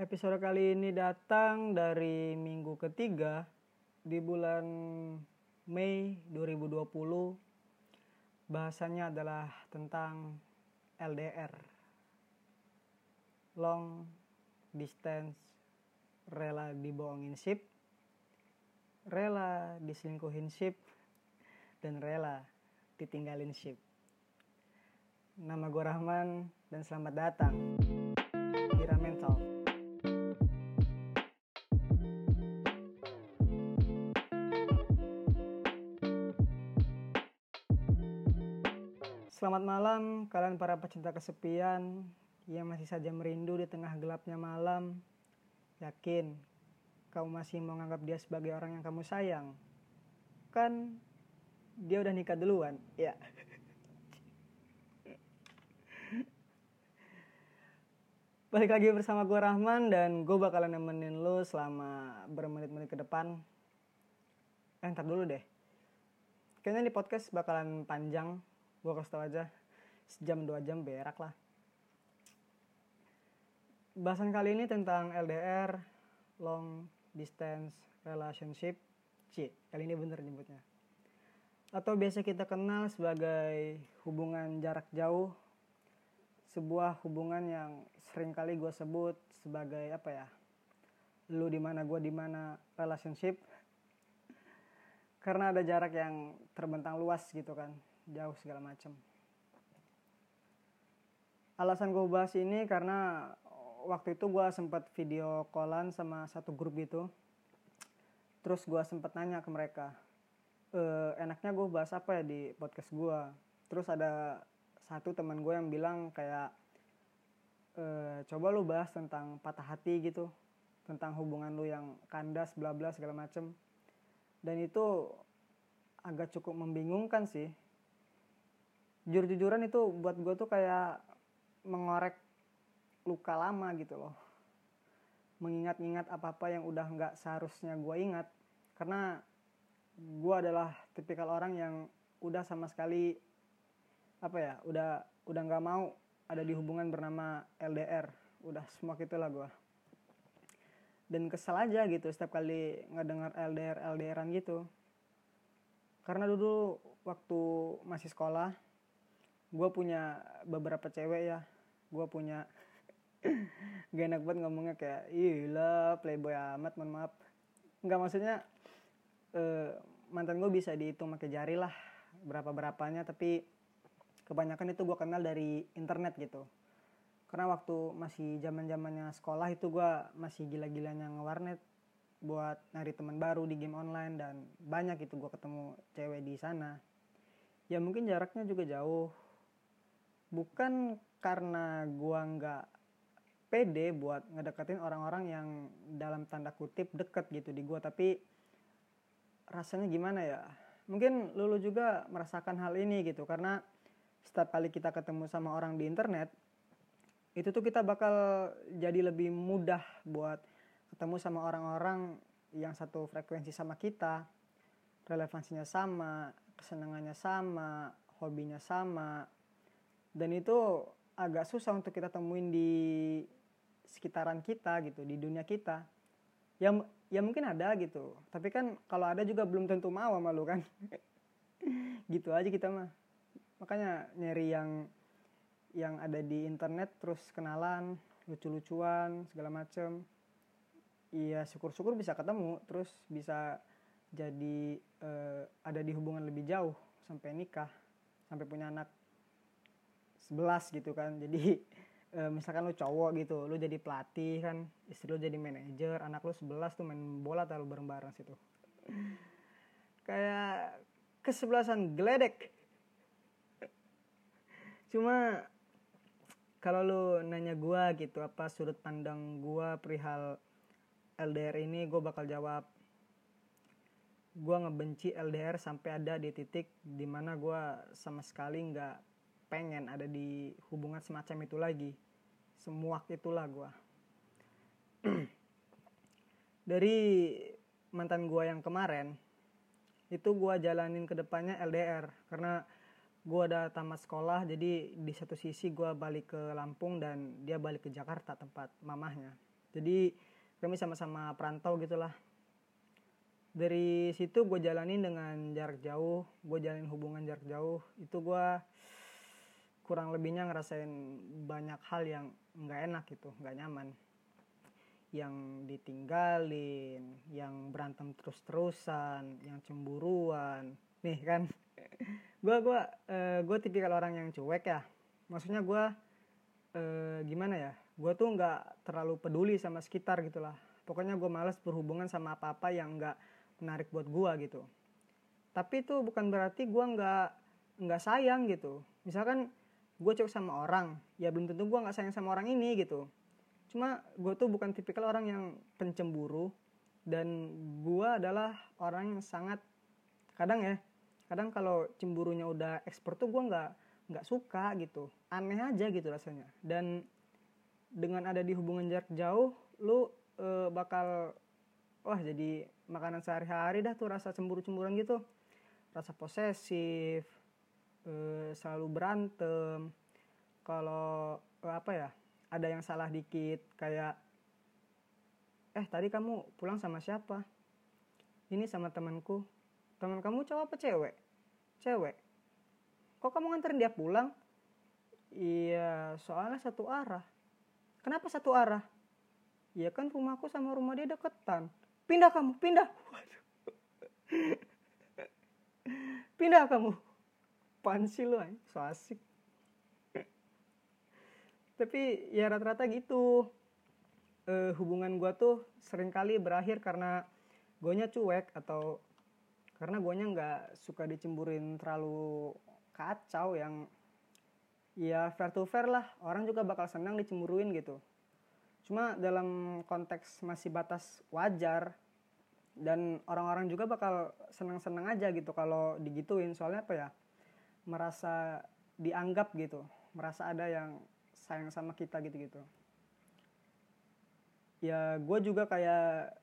Episode kali ini datang dari minggu ketiga di bulan Mei 2020. Bahasanya adalah tentang LDR. Long distance rela dibohongin ship, rela diselingkuhin ship, dan rela ditinggalin ship. Nama gue Rahman dan selamat datang di Ramen Selamat malam kalian para pecinta kesepian yang masih saja merindu di tengah gelapnya malam. Yakin kamu masih mau menganggap dia sebagai orang yang kamu sayang? Kan dia udah nikah duluan, ya. Balik lagi bersama gue Rahman dan gue bakalan nemenin lu selama bermenit-menit ke depan. Eh, ntar dulu deh. Kayaknya di podcast bakalan panjang. Gue kasih tau aja. Sejam dua jam berak lah. Bahasan kali ini tentang LDR, long distance relationship. C, kali ini bener nyebutnya. Atau biasa kita kenal sebagai hubungan jarak jauh sebuah hubungan yang sering kali gue sebut sebagai apa ya lu di mana gue di mana relationship karena ada jarak yang terbentang luas gitu kan jauh segala macam alasan gue bahas ini karena waktu itu gue sempat video callan sama satu grup gitu. Terus gue sempat nanya ke mereka e, enaknya gue bahas apa ya di podcast gue terus ada satu teman gue yang bilang kayak e, coba lu bahas tentang patah hati gitu tentang hubungan lu yang kandas bla bla segala macem. Dan itu agak cukup membingungkan sih jujur-jujuran itu buat gue tuh kayak mengorek luka lama gitu loh. Mengingat-ingat apa-apa yang udah nggak seharusnya gue ingat. Karena gue adalah tipikal orang yang udah sama sekali apa ya udah udah nggak mau ada di hubungan bernama LDR udah semua gitulah gue dan kesel aja gitu setiap kali ngedengar LDR LDRan gitu. Karena dulu waktu masih sekolah gue punya beberapa cewek ya. Gue punya gak enak banget ngomongnya kayak iya playboy amat mohon maaf. Nggak maksudnya eh, mantan gue bisa dihitung pakai jari lah berapa berapanya tapi kebanyakan itu gue kenal dari internet gitu. Karena waktu masih zaman zamannya sekolah itu gue masih gila-gilanya ngewarnet buat nyari teman baru di game online dan banyak itu gue ketemu cewek di sana. Ya mungkin jaraknya juga jauh bukan karena gue nggak pede buat ngedeketin orang-orang yang dalam tanda kutip deket gitu di gue tapi rasanya gimana ya? Mungkin lulu juga merasakan hal ini gitu karena setiap kali kita ketemu sama orang di internet itu tuh kita bakal jadi lebih mudah buat ketemu sama orang-orang yang satu frekuensi sama kita relevansinya sama kesenangannya sama hobinya sama dan itu agak susah untuk kita temuin di sekitaran kita gitu di dunia kita. Ya ya mungkin ada gitu. Tapi kan kalau ada juga belum tentu mau sama lu kan. Gitu aja kita mah. Makanya nyari yang yang ada di internet terus kenalan lucu-lucuan segala macem. Iya syukur-syukur bisa ketemu terus bisa jadi uh, ada di hubungan lebih jauh sampai nikah sampai punya anak 11 gitu kan. Jadi uh, misalkan lu cowok gitu lu jadi pelatih kan istri lu jadi manajer anak lu 11 tuh main bola taruh bareng-bareng situ. Kayak kesebelasan geledek. Cuma kalau lu nanya gua gitu apa sudut pandang gua perihal LDR ini gue bakal jawab gue ngebenci LDR sampai ada di titik di mana gue sama sekali nggak pengen ada di hubungan semacam itu lagi. Semua itulah gue dari mantan gue yang kemarin itu gue jalanin ke depannya LDR karena gue udah tamat sekolah jadi di satu sisi gue balik ke Lampung dan dia balik ke Jakarta tempat mamahnya. Jadi kami sama-sama perantau gitulah. Dari situ gue jalanin dengan jarak jauh gue jalanin hubungan jarak jauh. Itu gue kurang lebihnya ngerasain banyak hal yang nggak enak gitu nggak nyaman. Yang ditinggalin yang berantem terus-terusan yang cemburuan. Nih kan gue gue uh, gue tipikal orang yang cuek ya. Maksudnya gue uh, gimana ya gue tuh nggak terlalu peduli sama sekitar gitulah pokoknya gue males berhubungan sama apa-apa yang nggak menarik buat gue gitu. Tapi itu bukan berarti gue nggak nggak sayang gitu. Misalkan gue cocok sama orang ya belum tentu gue nggak sayang sama orang ini gitu. Cuma gue tuh bukan tipikal orang yang pencemburu dan gue adalah orang yang sangat kadang ya kadang kalau cemburunya udah ekspor tuh gue nggak nggak suka gitu. Aneh aja gitu rasanya. Dan dengan ada di hubungan jarak jauh lu e, bakal wah jadi makanan sehari-hari dah tuh rasa cemburu-cemburuan gitu. Rasa posesif e, selalu berantem. Kalau e, apa ya ada yang salah dikit kayak eh tadi kamu pulang sama siapa? Ini sama temanku. Teman kamu cowok apa cewek? Cewek. Kok kamu nganterin dia pulang? Iya soalnya satu arah. Kenapa satu arah? Ya kan rumahku sama rumah dia deketan. Pindah kamu pindah. Pindah kamu pansi lu so asik. Tapi ya rata-rata gitu. Uh, hubungan gue tuh sering kali berakhir karena nya cuek atau karena nya nggak suka dicemburin terlalu kacau yang ya fair to fair lah. Orang juga bakal senang dicemburuin gitu. Cuma dalam konteks masih batas wajar dan orang-orang juga bakal senang-senang aja gitu kalau digituin. Soalnya apa ya merasa dianggap gitu merasa ada yang sayang sama kita gitu-gitu ya gue juga kayak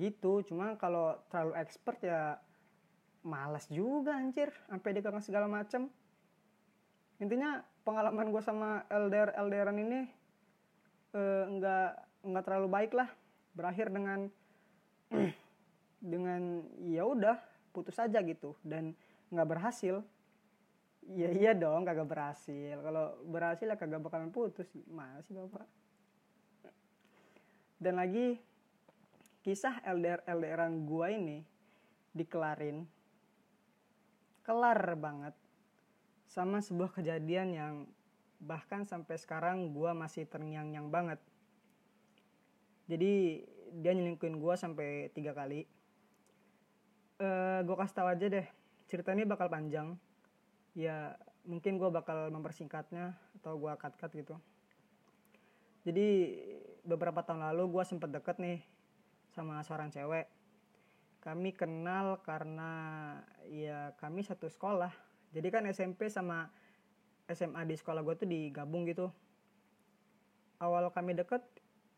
gitu cuma kalau terlalu expert ya malas juga anjir sampai dia segala macem. Intinya pengalaman gue sama LDR LDRan ini eh, nggak nggak terlalu baik lah. Berakhir dengan dengan ya udah putus aja gitu dan nggak berhasil Iya iya dong kagak berhasil. Kalau berhasil ya kagak bakalan putus. Masih bapak. Dan lagi kisah LDR LDRan gua ini dikelarin kelar banget sama sebuah kejadian yang bahkan sampai sekarang gua masih terngiang-ngiang banget. Jadi dia nyelingkuin gua sampai tiga kali. Uh, gue kasih tau aja deh cerita ini bakal panjang ya mungkin gue bakal mempersingkatnya atau gue cut-cut gitu. Jadi beberapa tahun lalu gue sempet deket nih sama seorang cewek. Kami kenal karena ya kami satu sekolah. Jadi kan SMP sama SMA di sekolah gue tuh digabung gitu. Awal kami deket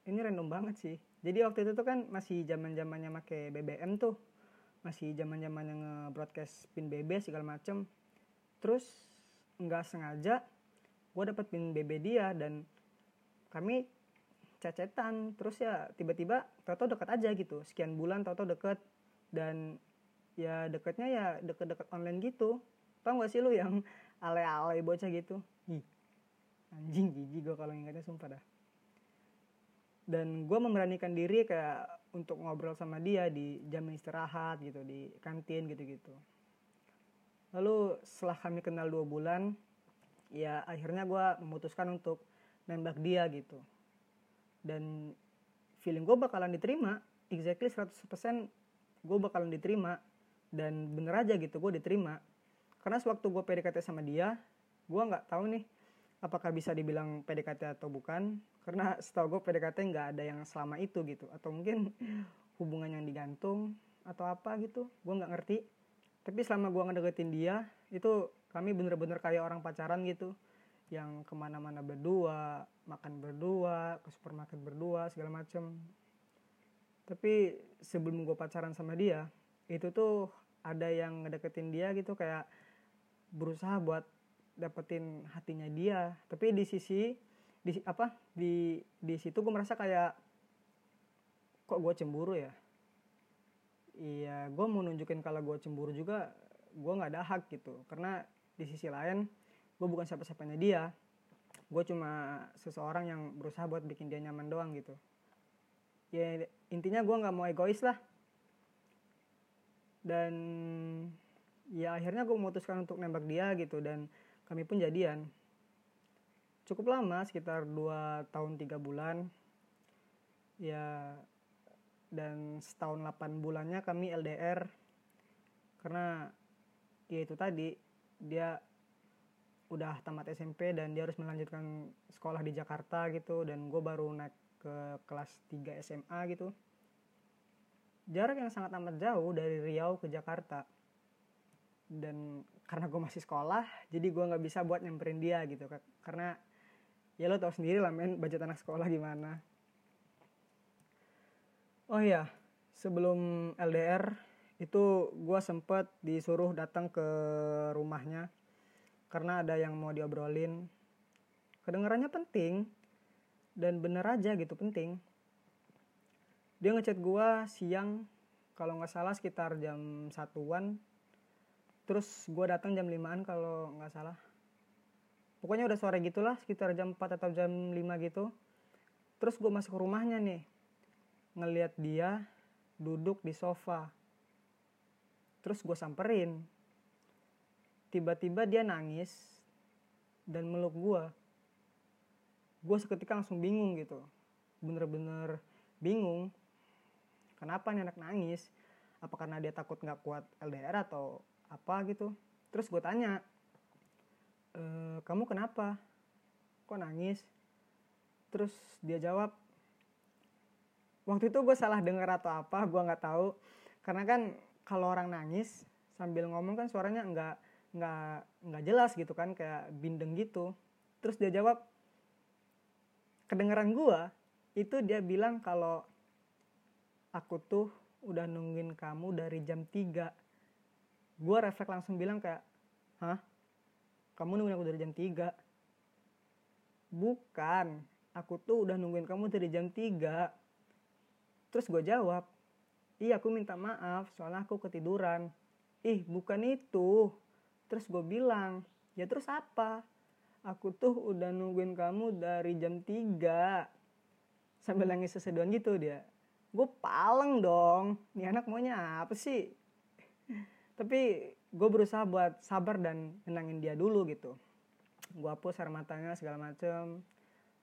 ini random banget sih. Jadi waktu itu tuh kan masih zaman zamannya make BBM tuh. Masih zaman zamannya nge broadcast pin BB segala macem terus nggak sengaja gue dapet pin BB dia dan kami cecetan. Terus ya tiba-tiba tau deket aja gitu. Sekian bulan tau deket. Dan ya deketnya ya deket-deket online gitu. Tau gak sih lu yang ale-ale bocah gitu? Ih, anjing jijik gue kalau ingatnya sumpah dah. Dan gue memberanikan diri kayak untuk ngobrol sama dia di jam istirahat gitu di kantin gitu-gitu lalu setelah kami kenal dua bulan ya akhirnya gue memutuskan untuk nembak dia gitu. Dan feeling gue bakalan diterima exactly 100% gue bakalan diterima dan bener aja gitu gue diterima. Karena sewaktu gue PDKT sama dia gue nggak tahu nih apakah bisa dibilang PDKT atau bukan. Karena setahu gue PDKT nggak ada yang selama itu gitu. Atau mungkin hubungan yang digantung atau apa gitu gue nggak ngerti tapi selama gue ngedeketin dia itu kami bener-bener kayak orang pacaran gitu. Yang ke mana-mana berdua makan berdua ke supermarket berdua segala macem. Tapi sebelum gue pacaran sama dia itu tuh ada yang ngedeketin dia gitu kayak berusaha buat dapetin hatinya dia. Tapi di sisi di apa di di situ gue merasa kayak kok gue cemburu ya iya gue mau nunjukin kalau gue cemburu juga gue nggak ada hak gitu. Karena di sisi lain gue bukan siapa-siapanya dia. Gue cuma seseorang yang berusaha buat bikin dia nyaman doang gitu. Ya intinya gue nggak mau egois lah. Dan ya akhirnya gue memutuskan untuk nembak dia gitu dan kami pun jadian. Cukup lama sekitar 2 tahun 3 bulan. Ya dan setahun 8 bulannya kami LDR karena ya itu tadi dia udah tamat SMP dan dia harus melanjutkan sekolah di Jakarta gitu. Dan gue baru naik ke kelas 3 SMA gitu. Jarak yang sangat amat jauh dari Riau ke Jakarta. Dan karena gue masih sekolah jadi gue nggak bisa buat nyamperin dia gitu karena ya lo tau sendiri lah men budget anak sekolah gimana oh iya sebelum LDR itu gue sempet disuruh datang ke rumahnya karena ada yang mau diobrolin. Kedengarannya penting dan bener aja gitu penting. Dia ngechat gue siang kalau nggak salah sekitar jam satuan. Terus gue datang jam limaan kalau nggak salah. Pokoknya udah sore gitulah sekitar jam 4 atau jam 5 gitu. Terus gue masuk ke rumahnya nih ngeliat dia duduk di sofa. Terus gue samperin. Tiba-tiba dia nangis dan meluk gue. Gue seketika langsung bingung gitu. Bener-bener bingung. Kenapa nih anak nangis? Apa karena dia takut gak kuat LDR atau apa gitu? Terus gue tanya, e, kamu kenapa? Kok nangis? Terus dia jawab, waktu itu gue salah dengar atau apa gue nggak tahu. Karena kan kalau orang nangis sambil ngomong kan suaranya nggak nggak nggak jelas gitu kan kayak bindeng gitu. Terus dia jawab kedengeran gue itu dia bilang kalau aku tuh udah nungguin kamu dari jam 3 gue refleks langsung bilang kayak hah? Kamu nungguin aku dari jam 3 bukan. Aku tuh udah nungguin kamu dari jam 3 Terus gue jawab, iya aku minta maaf soalnya aku ketiduran. Ih bukan itu. Terus gue bilang, ya terus apa? Aku tuh udah nungguin kamu dari jam 3. Sambil nangis seseduan gitu dia. Gue paleng dong. Nih anak maunya apa sih? Tapi gue berusaha buat sabar dan nenangin dia dulu gitu. Gue hapus air matanya segala macem.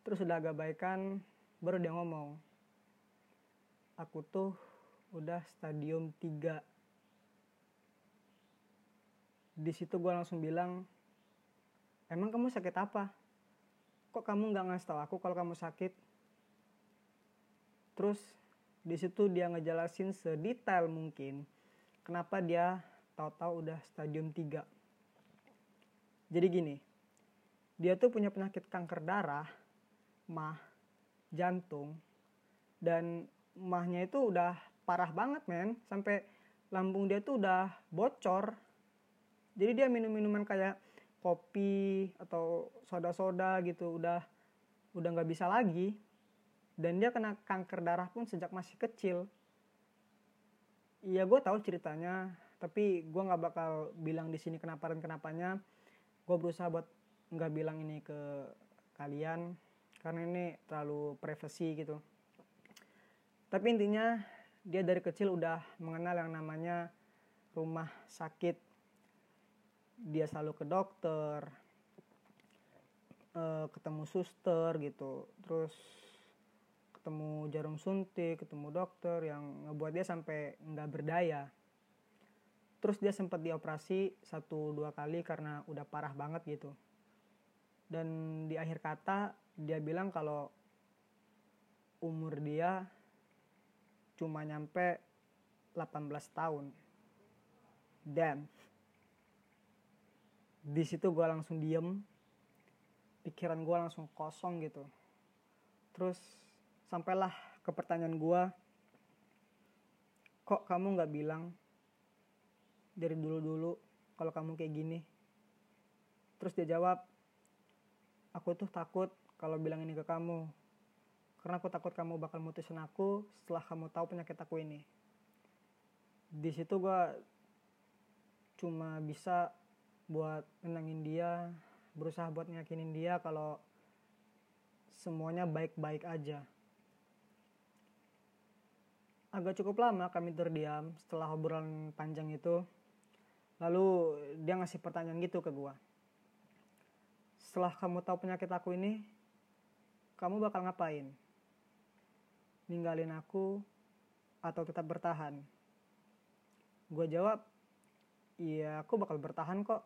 Terus udah agak baikan, baru dia ngomong aku tuh udah stadium 3 di situ gue langsung bilang emang kamu sakit apa? Kok kamu nggak ngasih tahu aku kalau kamu sakit? Terus di situ dia ngejelasin sedetail mungkin kenapa dia tahu-tahu udah stadium 3 jadi gini dia tuh punya penyakit kanker darah mah jantung dan mahnya itu udah parah banget men. Sampai lambung dia tuh udah bocor. Jadi dia minum minuman kayak kopi atau soda-soda gitu udah udah nggak bisa lagi. Dan dia kena kanker darah pun sejak masih kecil. Iya gue tahu ceritanya tapi gue nggak bakal bilang di sini kenapa dan kenapanya gue berusaha buat nggak bilang ini ke kalian karena ini terlalu privasi gitu tapi intinya dia dari kecil udah mengenal yang namanya rumah sakit. Dia selalu ke dokter eh, ketemu suster gitu. Terus ketemu jarum suntik ketemu dokter yang ngebuat dia sampai nggak berdaya. Terus dia sempat dioperasi satu dua kali karena udah parah banget gitu. Dan di akhir kata dia bilang kalau umur dia cuma nyampe 18 tahun. Dan di situ gue langsung diem pikiran gue langsung kosong gitu. Terus sampailah ke pertanyaan gue kok kamu nggak bilang dari dulu-dulu kalau kamu kayak gini? Terus dia jawab aku tuh takut kalau bilang ini ke kamu karena aku takut kamu bakal mutusin aku setelah kamu tahu penyakit aku ini. Di situ gue cuma bisa buat nenangin dia berusaha buat nyakinin dia kalau semuanya baik-baik aja. Agak cukup lama kami terdiam setelah obrolan panjang itu. Lalu dia ngasih pertanyaan gitu ke gue setelah kamu tahu penyakit aku ini kamu bakal ngapain ninggalin aku atau tetap bertahan? Gue jawab iya aku bakal bertahan kok.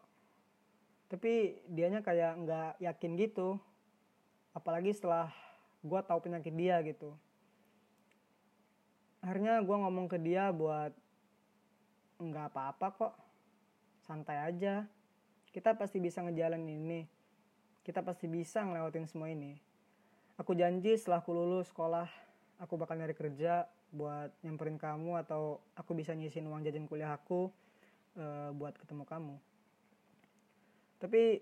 Tapi dianya kayak nggak yakin gitu. Apalagi setelah gue tahu penyakit dia gitu. Akhirnya gue ngomong ke dia buat nggak apa-apa kok. Santai aja. Kita pasti bisa ngejalanin ini. Kita pasti bisa ngelewatin semua ini. Aku janji setelah aku lulus sekolah aku bakal nyari kerja buat nyamperin kamu atau aku bisa nyisin uang jajan kuliah aku uh, buat ketemu kamu. Tapi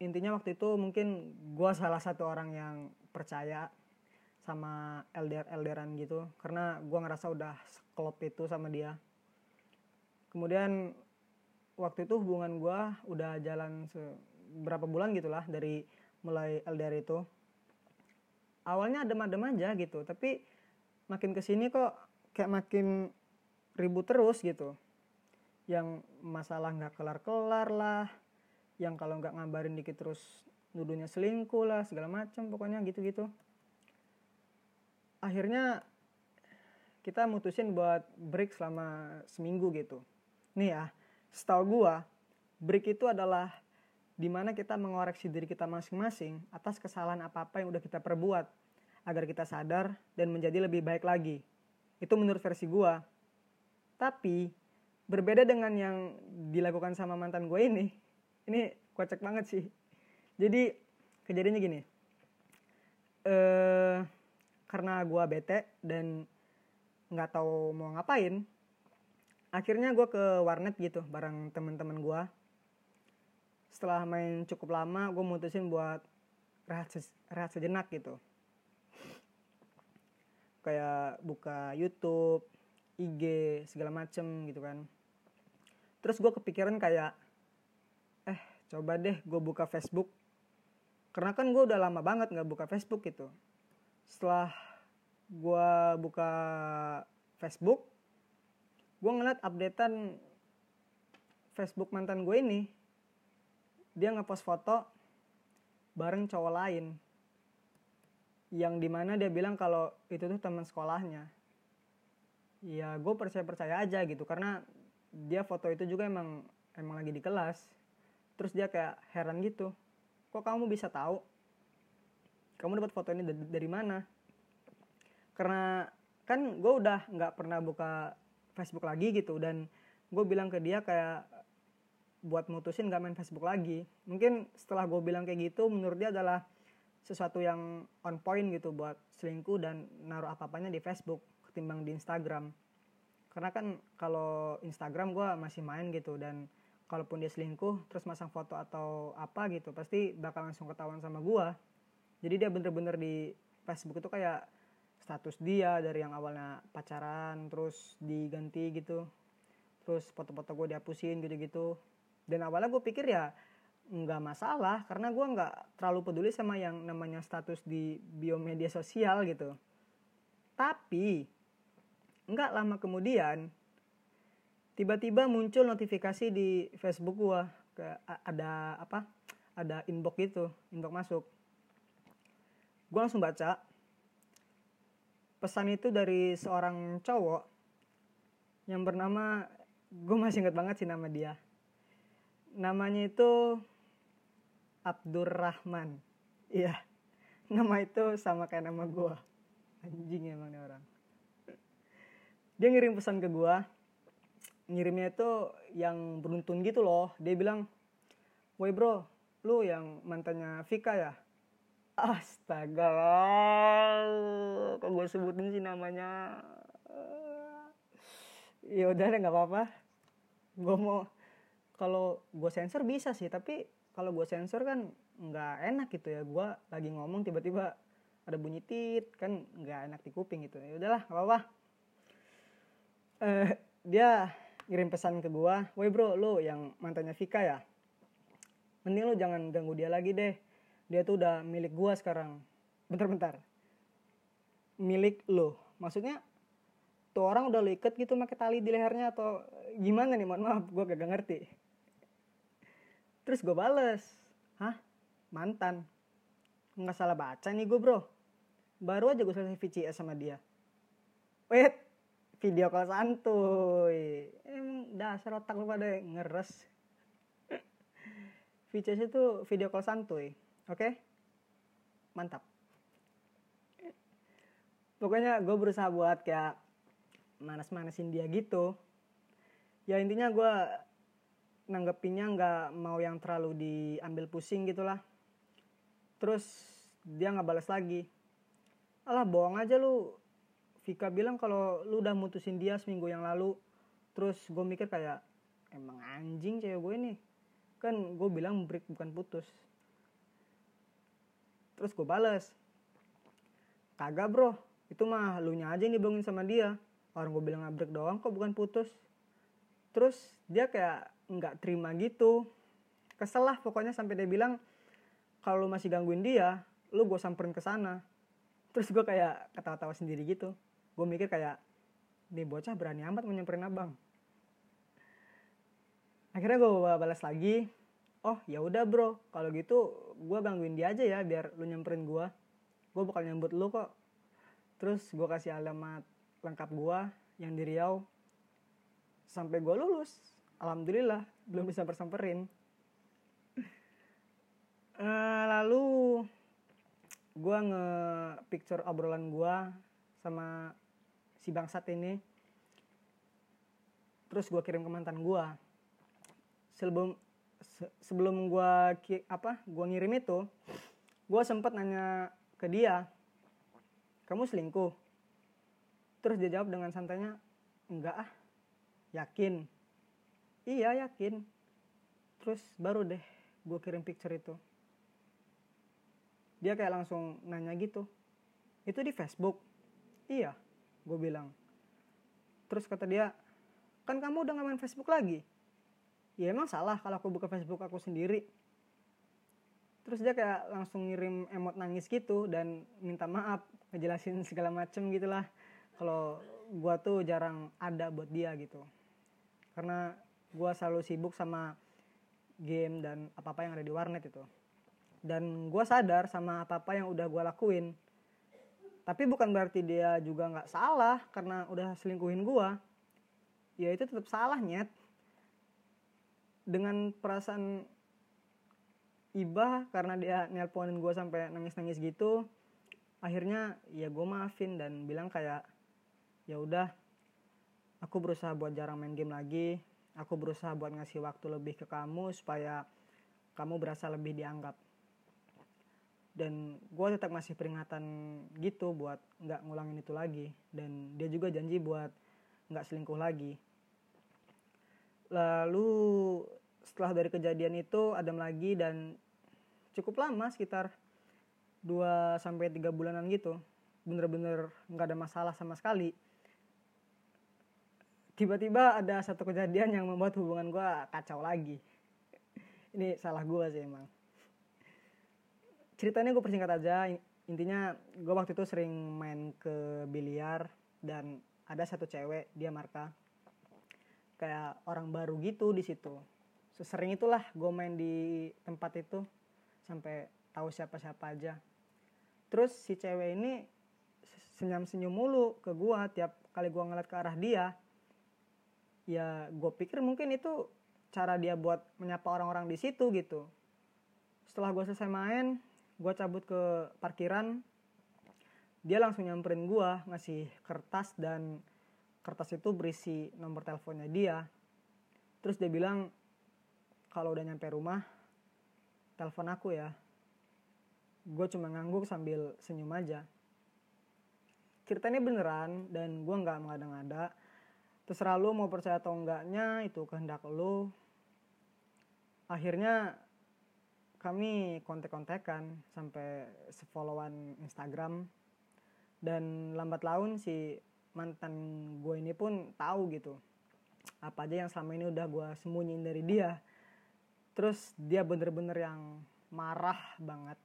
intinya waktu itu mungkin gue salah satu orang yang percaya sama LDR LDRan gitu karena gue ngerasa udah klop itu sama dia. Kemudian waktu itu hubungan gue udah jalan berapa bulan gitulah dari mulai LDR itu. Awalnya adem-adem aja gitu tapi makin ke sini kok kayak makin ribut terus gitu. Yang masalah nggak kelar-kelar lah yang kalau nggak ngabarin dikit terus nuduhnya selingkuh lah segala macam pokoknya gitu-gitu. Akhirnya kita mutusin buat break selama seminggu gitu. Nih ya, setahu gua, break itu adalah di mana kita mengoreksi diri kita masing-masing atas kesalahan apa-apa yang udah kita perbuat agar kita sadar dan menjadi lebih baik lagi. Itu menurut versi gua. Tapi berbeda dengan yang dilakukan sama mantan gue ini, ini kocak banget sih. Jadi kejadiannya gini. Eh karena gue bete dan nggak tahu mau ngapain akhirnya gue ke warnet gitu bareng temen-temen gue setelah main cukup lama gue mutusin buat rehat, rehat sejenak gitu kayak buka YouTube IG segala macem gitu kan. Terus gue kepikiran kayak eh coba deh gue buka Facebook. Karena kan gue udah lama banget nggak buka Facebook gitu. Setelah gue buka Facebook gue ngeliat updatean Facebook mantan gue ini. Dia ngepost foto bareng cowok lain yang di mana dia bilang kalau itu tuh teman sekolahnya. Ya gue percaya percaya aja gitu karena dia foto itu juga emang emang lagi di kelas. Terus dia kayak heran gitu kok kamu bisa tahu? Kamu dapat foto ini dari, mana? Karena kan gue udah nggak pernah buka Facebook lagi gitu dan gue bilang ke dia kayak buat mutusin gak main Facebook lagi. Mungkin setelah gue bilang kayak gitu menurut dia adalah sesuatu yang on point gitu buat selingkuh dan naruh apa-apanya di Facebook ketimbang di Instagram. Karena kan kalau Instagram gue masih main gitu dan kalaupun dia selingkuh terus masang foto atau apa gitu pasti bakal langsung ketahuan sama gue jadi dia bener-bener di Facebook itu kayak status dia dari yang awalnya pacaran terus diganti gitu. Terus foto-foto gue dihapusin gitu-gitu. Dan awalnya gue pikir ya nggak masalah karena gue nggak terlalu peduli sama yang namanya status di biomedia sosial gitu. Tapi nggak lama kemudian tiba-tiba muncul notifikasi di Facebook gue ke ada apa ada inbox gitu inbox masuk. Gue langsung baca pesan itu dari seorang cowok yang bernama gue masih inget banget sih nama dia. Namanya itu Abdurrahman. Iya. Nama itu sama kayak nama gue anjing emang nih orang. Dia ngirim pesan ke gue ngirimnya itu yang beruntun gitu loh. Dia bilang woi bro lu yang mantannya Vika ya? Astaga, kok gue sebutin sih namanya? Ya udah deh nggak apa-apa. Gue mau kalau gue sensor bisa sih, tapi kalau gue sensor kan nggak enak gitu ya. Gue lagi ngomong tiba-tiba ada bunyi tit kan nggak enak di kuping gitu. Ya udahlah nggak apa-apa. Eh dia ngirim pesan ke gua woi bro lo yang mantannya Vika ya? Mending lo jangan ganggu dia lagi deh. Dia tuh udah milik gua sekarang. Bentar-bentar milik lo maksudnya tuh orang udah lo iket gitu pakai tali di lehernya atau gimana nih? Mohon maaf gua gak ngerti terus gue bales hah? Mantan. Nggak salah baca nih gue bro. Baru aja gue selesai VCS sama dia. Wait video call santuy. Emang dasar otak lu pada ngeres. VCS itu video call santuy oke? Okay? mantap. Pokoknya gue berusaha buat kayak manas-manasin dia gitu. Ya intinya gue nanggepinnya nggak mau yang terlalu diambil pusing gitulah. Terus dia nggak balas lagi. Alah bohong aja lu. Vika bilang kalau lu udah mutusin dia seminggu yang lalu. Terus gue mikir kayak emang anjing cewek gue ini. Kan gue bilang break bukan putus. Terus gue bales. Kagak bro. Itu mah lu nya aja yang dibangun sama dia. Orang gue bilang break doang kok bukan putus. Terus dia kayak nggak terima gitu. Kesel lah pokoknya sampai dia bilang kalau lu masih gangguin dia lu gue samperin ke sana. Terus gue kayak ketawa-tawa sendiri gitu. Gue mikir kayak nih bocah berani amat mau nyamperin abang. Akhirnya gue balas lagi oh ya udah bro. Kalau gitu gue gangguin dia aja ya biar lu nyamperin gue gue bakal nyambut lu kok. Terus gue kasih alamat lengkap gue yang di Riau. Sampai gue lulus alhamdulillah belum bisa bersamperin. Uh, lalu gue nge picture obrolan gue sama si bangsat ini. Terus gue kirim ke mantan gue sebelum se sebelum gue apa gue ngirim itu gue sempet nanya ke dia kamu selingkuh? Terus dia jawab dengan santainya enggak ah yakin iya yakin. Terus baru deh gue kirim picture itu. Dia kayak langsung nanya gitu. Itu di Facebook. Iya gue bilang. Terus kata dia kan kamu udah gak main Facebook lagi? Ya emang salah kalau aku buka Facebook aku sendiri. Terus dia kayak langsung ngirim emot nangis gitu dan minta maaf ngejelasin segala macem gitulah. Kalau gue tuh jarang ada buat dia gitu. Karena gue selalu sibuk sama game dan apa-apa yang ada di warnet itu. Dan gue sadar sama apa-apa yang udah gue lakuin. Tapi bukan berarti dia juga nggak salah karena udah selingkuhin gue ya itu tetap salah nyet. Dengan perasaan ibah karena dia nelponin gue sampai nangis-nangis gitu akhirnya ya gue maafin dan bilang kayak ya udah aku berusaha buat jarang main game lagi aku berusaha buat ngasih waktu lebih ke kamu supaya kamu berasa lebih dianggap. Dan gue tetap ngasih peringatan gitu buat nggak ngulangin itu lagi. Dan dia juga janji buat nggak selingkuh lagi. Lalu setelah dari kejadian itu Adam lagi dan cukup lama sekitar 2 sampai tiga bulanan gitu. Bener-bener nggak ada masalah sama sekali tiba-tiba ada satu kejadian yang membuat hubungan gue kacau lagi. Ini salah gue sih emang. Ceritanya gue persingkat aja. Intinya gue waktu itu sering main ke biliar dan ada satu cewek dia marka. Kayak orang baru gitu di situ. Sesering itulah gue main di tempat itu sampai tahu siapa siapa aja. Terus si cewek ini senyum senyum mulu ke gue tiap kali gue ngeliat ke arah dia ya gue pikir mungkin itu cara dia buat menyapa orang-orang di situ gitu. Setelah gue selesai main gue cabut ke parkiran dia langsung nyamperin gue ngasih kertas dan kertas itu berisi nomor teleponnya dia. Terus dia bilang kalau udah nyampe rumah telepon aku ya. Gue cuma ngangguk sambil senyum aja. Ceritanya beneran dan gue nggak mengada-ngada terserah lu mau percaya atau enggaknya itu kehendak lu akhirnya kami kontek-kontekan sampai sefollowan Instagram. Dan lambat laun si mantan gue ini pun tahu gitu apa aja yang selama ini udah gue sembunyiin dari dia. Terus dia bener-bener yang marah banget.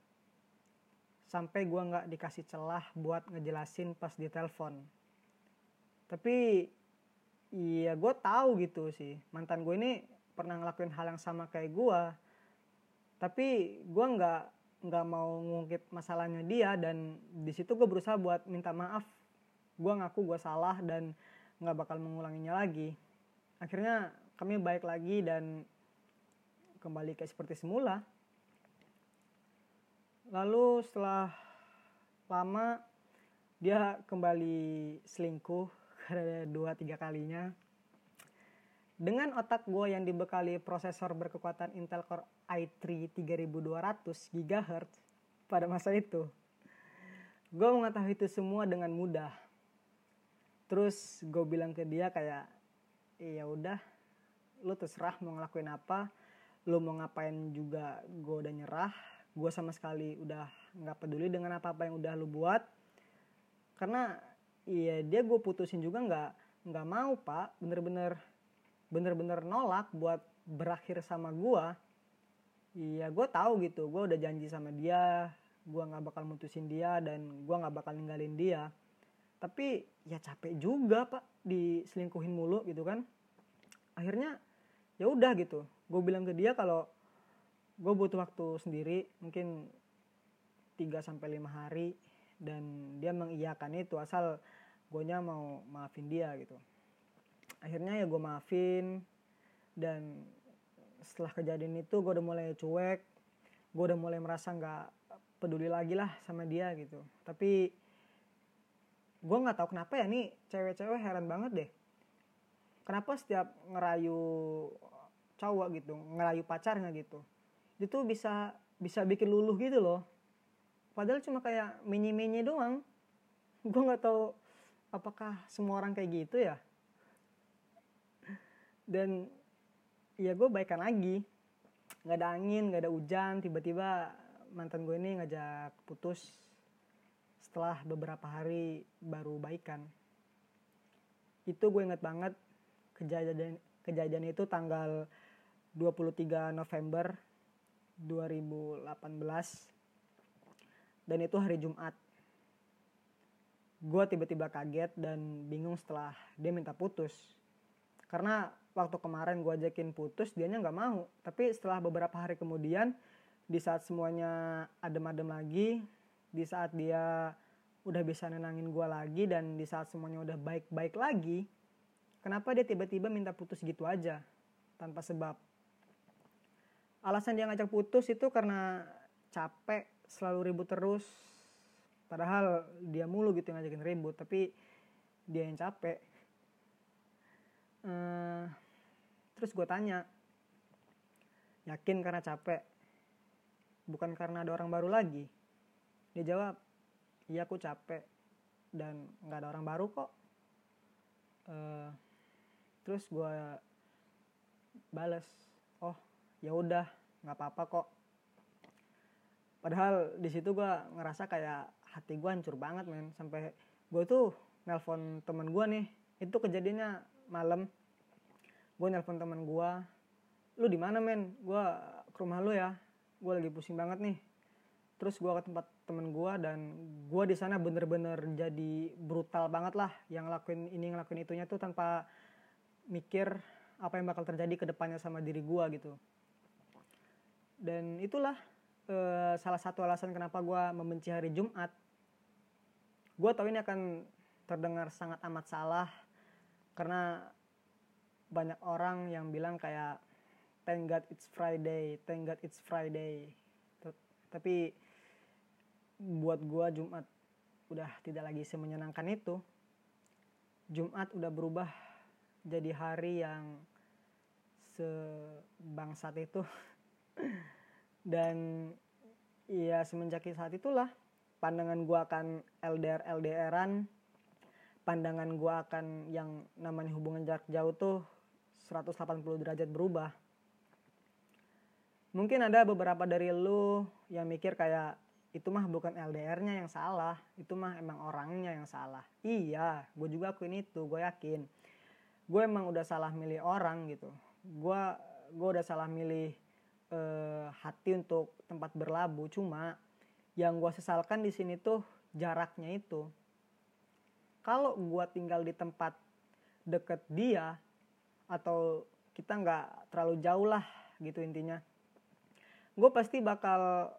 Sampai gue nggak dikasih celah buat ngejelasin pas di telepon. Tapi iya gue tahu gitu sih. Mantan gue ini pernah ngelakuin hal yang sama kayak gue tapi gue nggak nggak mau ngungkit masalahnya dia dan di situ gue berusaha buat minta maaf. Gue ngaku gue salah dan nggak bakal mengulanginya lagi. Akhirnya kami baik lagi dan kembali kayak seperti semula. Lalu setelah lama dia kembali selingkuh karena dua tiga kalinya. Dengan otak gue yang dibekali prosesor berkekuatan Intel Core i3 3200 GHz pada masa itu, gue mengetahui itu semua dengan mudah. Terus gue bilang ke dia kayak, iya udah, lu terserah mau ngelakuin apa, lu mau ngapain juga gue udah nyerah, gue sama sekali udah nggak peduli dengan apa-apa yang udah lu buat, karena iya dia gue putusin juga nggak nggak mau pak, bener-bener bener-bener nolak buat berakhir sama gue iya gue tahu gitu. Gue udah janji sama dia. Gue nggak bakal mutusin dia dan gue nggak bakal ninggalin dia. Tapi ya capek juga pak diselingkuhin mulu gitu kan. Akhirnya ya udah gitu. Gue bilang ke dia kalau gue butuh waktu sendiri mungkin 3 sampai lima hari. Dan dia mengiyakan itu asal gue mau maafin dia gitu. Akhirnya ya gue maafin dan setelah kejadian itu gue udah mulai cuek gue udah mulai merasa nggak peduli lagi lah sama dia gitu. Tapi gue nggak tahu kenapa ya nih cewek-cewek heran banget deh. Kenapa setiap ngerayu cowok gitu ngerayu pacarnya gitu itu bisa bisa bikin luluh gitu loh. Padahal cuma kayak mini mini doang. Gue nggak tahu apakah semua orang kayak gitu ya? Dan ya gue baikan lagi. Nggak ada angin nggak ada hujan tiba-tiba mantan gue ini ngajak putus setelah beberapa hari baru baikan. Itu gue inget banget kejadian kejadian itu tanggal 23 November 2018 dan itu hari Jumat gue tiba-tiba kaget dan bingung setelah dia minta putus. Karena waktu kemarin gue ajakin putus dianya nggak mau. Tapi setelah beberapa hari kemudian di saat semuanya adem-adem lagi di saat dia udah bisa nenangin gue lagi dan di saat semuanya udah baik-baik lagi kenapa dia tiba-tiba minta putus gitu aja tanpa sebab? Alasan dia ngajak putus itu karena capek selalu ribut terus padahal dia mulu gitu ngajakin ribut tapi dia yang capek. Uh, terus gue tanya yakin karena capek? Bukan karena ada orang baru lagi? Dia jawab iya aku capek dan nggak ada orang baru kok. Uh, terus gue bales oh ya udah nggak apa-apa kok. Padahal di situ gue ngerasa kayak hati gue hancur banget men. Sampai gue tuh nelpon temen gue nih. Itu kejadiannya malam. Gue nelpon teman gue lu di mana men? Gue ke rumah lu ya. Gue lagi pusing banget nih. Terus gue ke tempat temen gue dan gue di sana bener-bener jadi brutal banget lah. Yang ngelakuin ini ngelakuin itunya tuh tanpa mikir apa yang bakal terjadi ke depannya sama diri gue gitu. Dan itulah uh, salah satu alasan kenapa gue membenci hari Jumat gue tahu ini akan terdengar sangat amat salah karena banyak orang yang bilang kayak thank God it's Friday, thank God it's Friday. Tapi buat gua Jumat udah tidak lagi semenyenangkan itu. Jumat udah berubah jadi hari yang sebangsat itu. Dan ya semenjak saat itulah pandangan gua akan LDR LDRan pandangan gue akan yang namanya hubungan jarak jauh tuh 180 derajat berubah mungkin ada beberapa dari lu yang mikir kayak itu mah bukan LDR-nya yang salah, itu mah emang orangnya yang salah. Iya, gue juga akuin itu, gue yakin. Gue emang udah salah milih orang gitu. Gue gue udah salah milih uh, hati untuk tempat berlabuh. Cuma yang gue sesalkan di sini tuh jaraknya itu. Kalau gue tinggal di tempat deket dia atau kita nggak terlalu jauh lah gitu intinya gue pasti bakal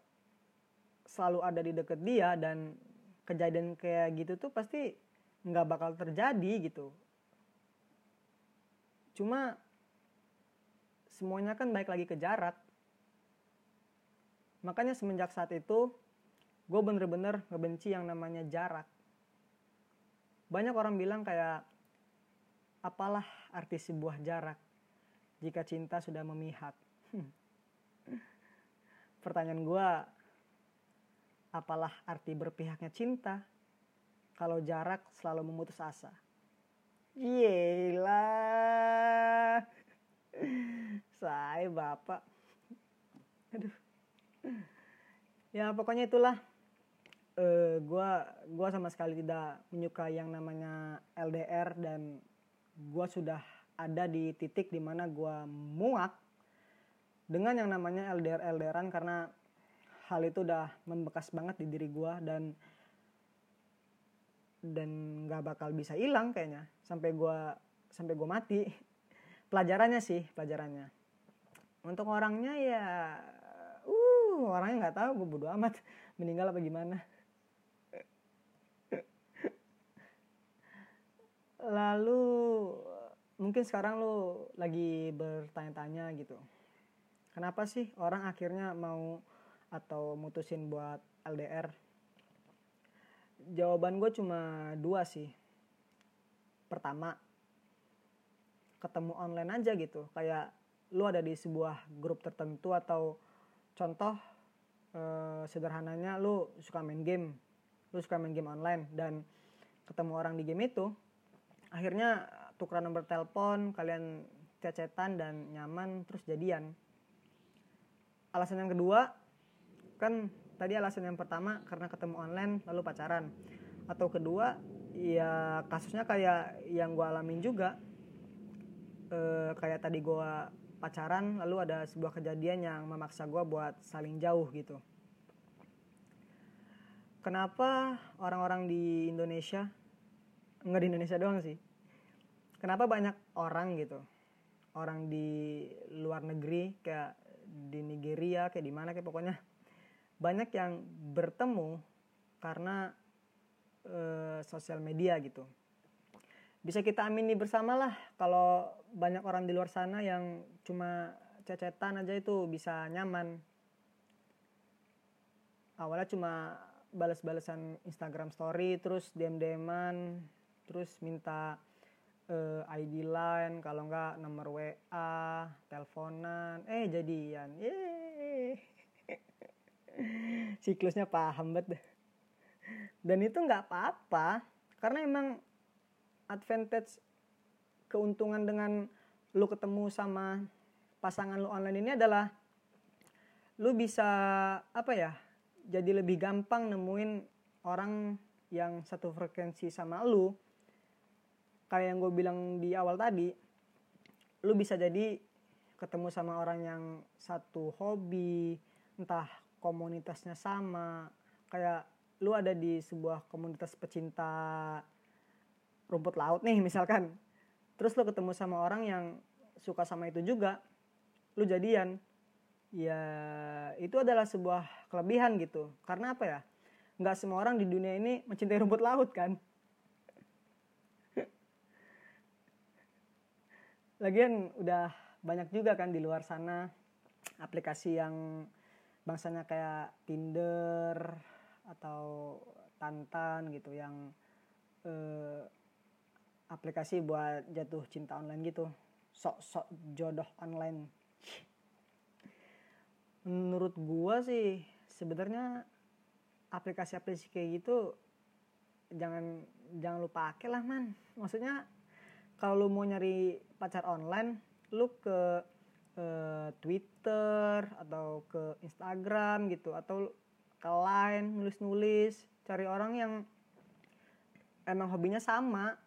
selalu ada di deket dia dan kejadian kayak gitu tuh pasti nggak bakal terjadi gitu cuma semuanya kan baik lagi ke jarak makanya semenjak saat itu gue bener-bener ngebenci yang namanya jarak. Banyak orang bilang kayak apalah arti sebuah jarak jika cinta sudah memihak? Pertanyaan gue apalah arti berpihaknya cinta kalau jarak selalu memutus asa? Yelah saya bapak. Aduh ya pokoknya itulah. Uh, gua gua sama sekali tidak menyukai yang namanya LDR dan gua sudah ada di titik di mana gua muak dengan yang namanya LDR LDRan karena hal itu udah membekas banget di diri gue dan dan nggak bakal bisa hilang kayaknya sampai gue sampai gue mati. Pelajarannya sih pelajarannya. Untuk orangnya ya uh orangnya nggak tahu gue bodo amat. Meninggal apa gimana? Lalu mungkin sekarang lo lagi bertanya-tanya gitu. Kenapa sih orang akhirnya mau atau mutusin buat LDR jawaban gue cuma dua sih. Pertama ketemu online aja gitu. Kayak lu ada di sebuah grup tertentu atau contoh eh, sederhananya lu suka main game lu suka main game online dan ketemu orang di game itu akhirnya tukeran nomor telepon kalian cecetan dan nyaman terus jadian. Alasan yang kedua kan tadi alasan yang pertama karena ketemu online lalu pacaran. Atau kedua ya kasusnya kayak yang gue alamin juga e, kayak tadi gue pacaran lalu ada sebuah kejadian yang memaksa gue buat saling jauh gitu. Kenapa orang-orang di Indonesia nggak di Indonesia doang sih kenapa banyak orang gitu orang di luar negeri kayak di Nigeria kayak di mana kayak pokoknya banyak yang bertemu karena e, sosial media gitu. Bisa kita amini bersama lah kalau banyak orang di luar sana yang cuma cecetan aja itu bisa nyaman. Awalnya cuma balas-balasan Instagram story terus DM-DMan terus minta uh, eh, ID line kalau enggak nomor WA teleponan eh jadian. Siklusnya paham banget. Dan itu nggak apa-apa karena emang advantage keuntungan dengan lu ketemu sama pasangan lu online ini adalah lu bisa apa ya jadi lebih gampang nemuin orang yang satu frekuensi sama lu. Kayak yang gue bilang di awal tadi lu bisa jadi ketemu sama orang yang satu hobi entah komunitasnya sama. Kayak lu ada di sebuah komunitas pecinta rumput laut nih misalkan. Terus lu ketemu sama orang yang suka sama itu juga lu jadian. Ya itu adalah sebuah kelebihan gitu. Karena apa ya? Nggak semua orang di dunia ini mencintai rumput laut kan? Lagian udah banyak juga kan di luar sana aplikasi yang bangsanya kayak Tinder atau Tantan gitu yang eh, aplikasi buat jatuh cinta online gitu. Sok-sok jodoh online menurut gua sih sebenarnya aplikasi-aplikasi kayak gitu jangan jangan lupa pakai lah man. Maksudnya kalau lu mau nyari pacar online lu ke uh, Twitter atau ke Instagram gitu atau ke Line nulis-nulis cari orang yang emang hobinya sama.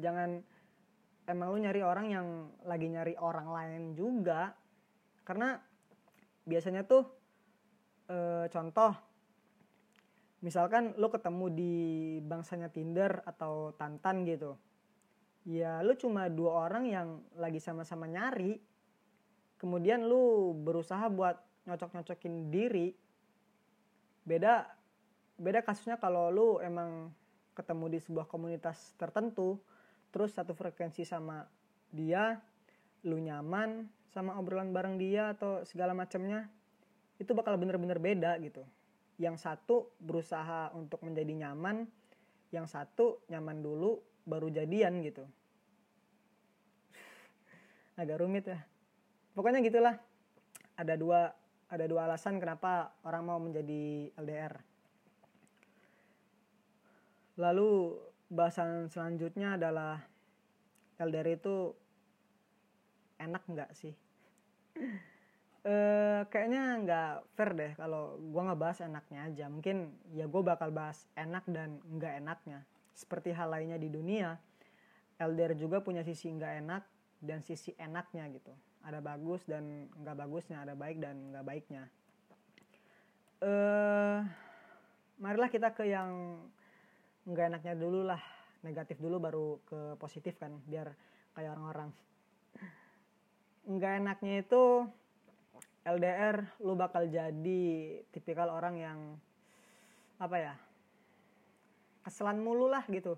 Jangan emang lu nyari orang yang lagi nyari orang lain juga. Karena biasanya tuh e, contoh misalkan lu ketemu di bangsanya Tinder atau Tantan gitu. Ya lu cuma dua orang yang lagi sama-sama nyari. Kemudian lu berusaha buat nyocok-nyocokin diri. Beda beda kasusnya kalau lu emang ketemu di sebuah komunitas tertentu terus satu frekuensi sama dia lu nyaman sama obrolan bareng dia atau segala macamnya itu bakal bener-bener beda gitu. Yang satu berusaha untuk menjadi nyaman yang satu nyaman dulu baru jadian gitu. Agak rumit ya. Pokoknya gitulah. Ada dua ada dua alasan kenapa orang mau menjadi LDR lalu bahasan selanjutnya adalah LDR itu enak nggak sih? e, kayaknya nggak fair deh kalau gue nggak bahas enaknya aja. Mungkin ya gue bakal bahas enak dan nggak enaknya. Seperti hal lainnya di dunia, LDR juga punya sisi nggak enak dan sisi enaknya gitu. Ada bagus dan nggak bagusnya, ada baik dan nggak baiknya. Eh, marilah kita ke yang nggak enaknya dulu lah. Negatif dulu baru ke positif kan biar kayak orang-orang. Nggak enaknya itu LDR lu bakal jadi tipikal orang yang apa ya keselan mulu lah gitu.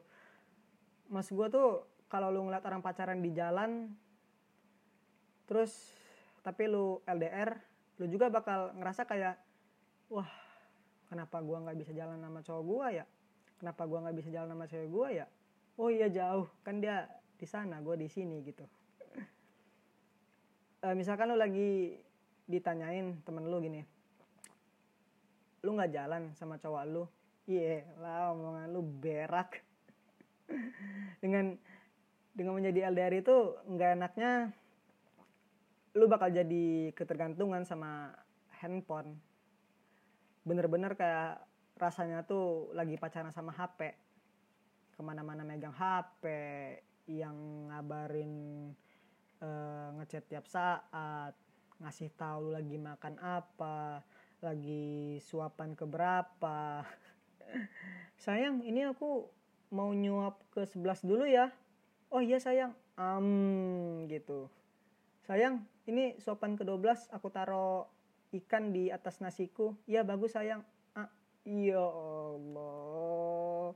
Mas gue tuh kalau lu ngeliat orang pacaran di jalan terus tapi lu LDR lu juga bakal ngerasa kayak wah kenapa gue nggak bisa jalan sama cowok gue ya kenapa gue nggak bisa jalan sama cewek gue ya? Oh iya jauh. Kan dia di sana gue di sini gitu. E, misalkan lu lagi ditanyain temen lu gini lu nggak jalan sama cowok lu? Iya lah omongan lu berak. Dengan dengan menjadi LDR itu nggak enaknya lu bakal jadi ketergantungan sama handphone. Bener-bener kayak rasanya tuh lagi pacaran sama HP ke mana-mana megang HP yang ngabarin uh, ngechat tiap saat ngasih tahu lagi makan apa lagi suapan ke berapa. Sayang ini aku mau nyuap ke sebelas dulu ya. Oh iya sayang. Um, gitu. Sayang ini suapan ke 12 aku taruh ikan di atas nasiku. Iya bagus sayang Ya Allah.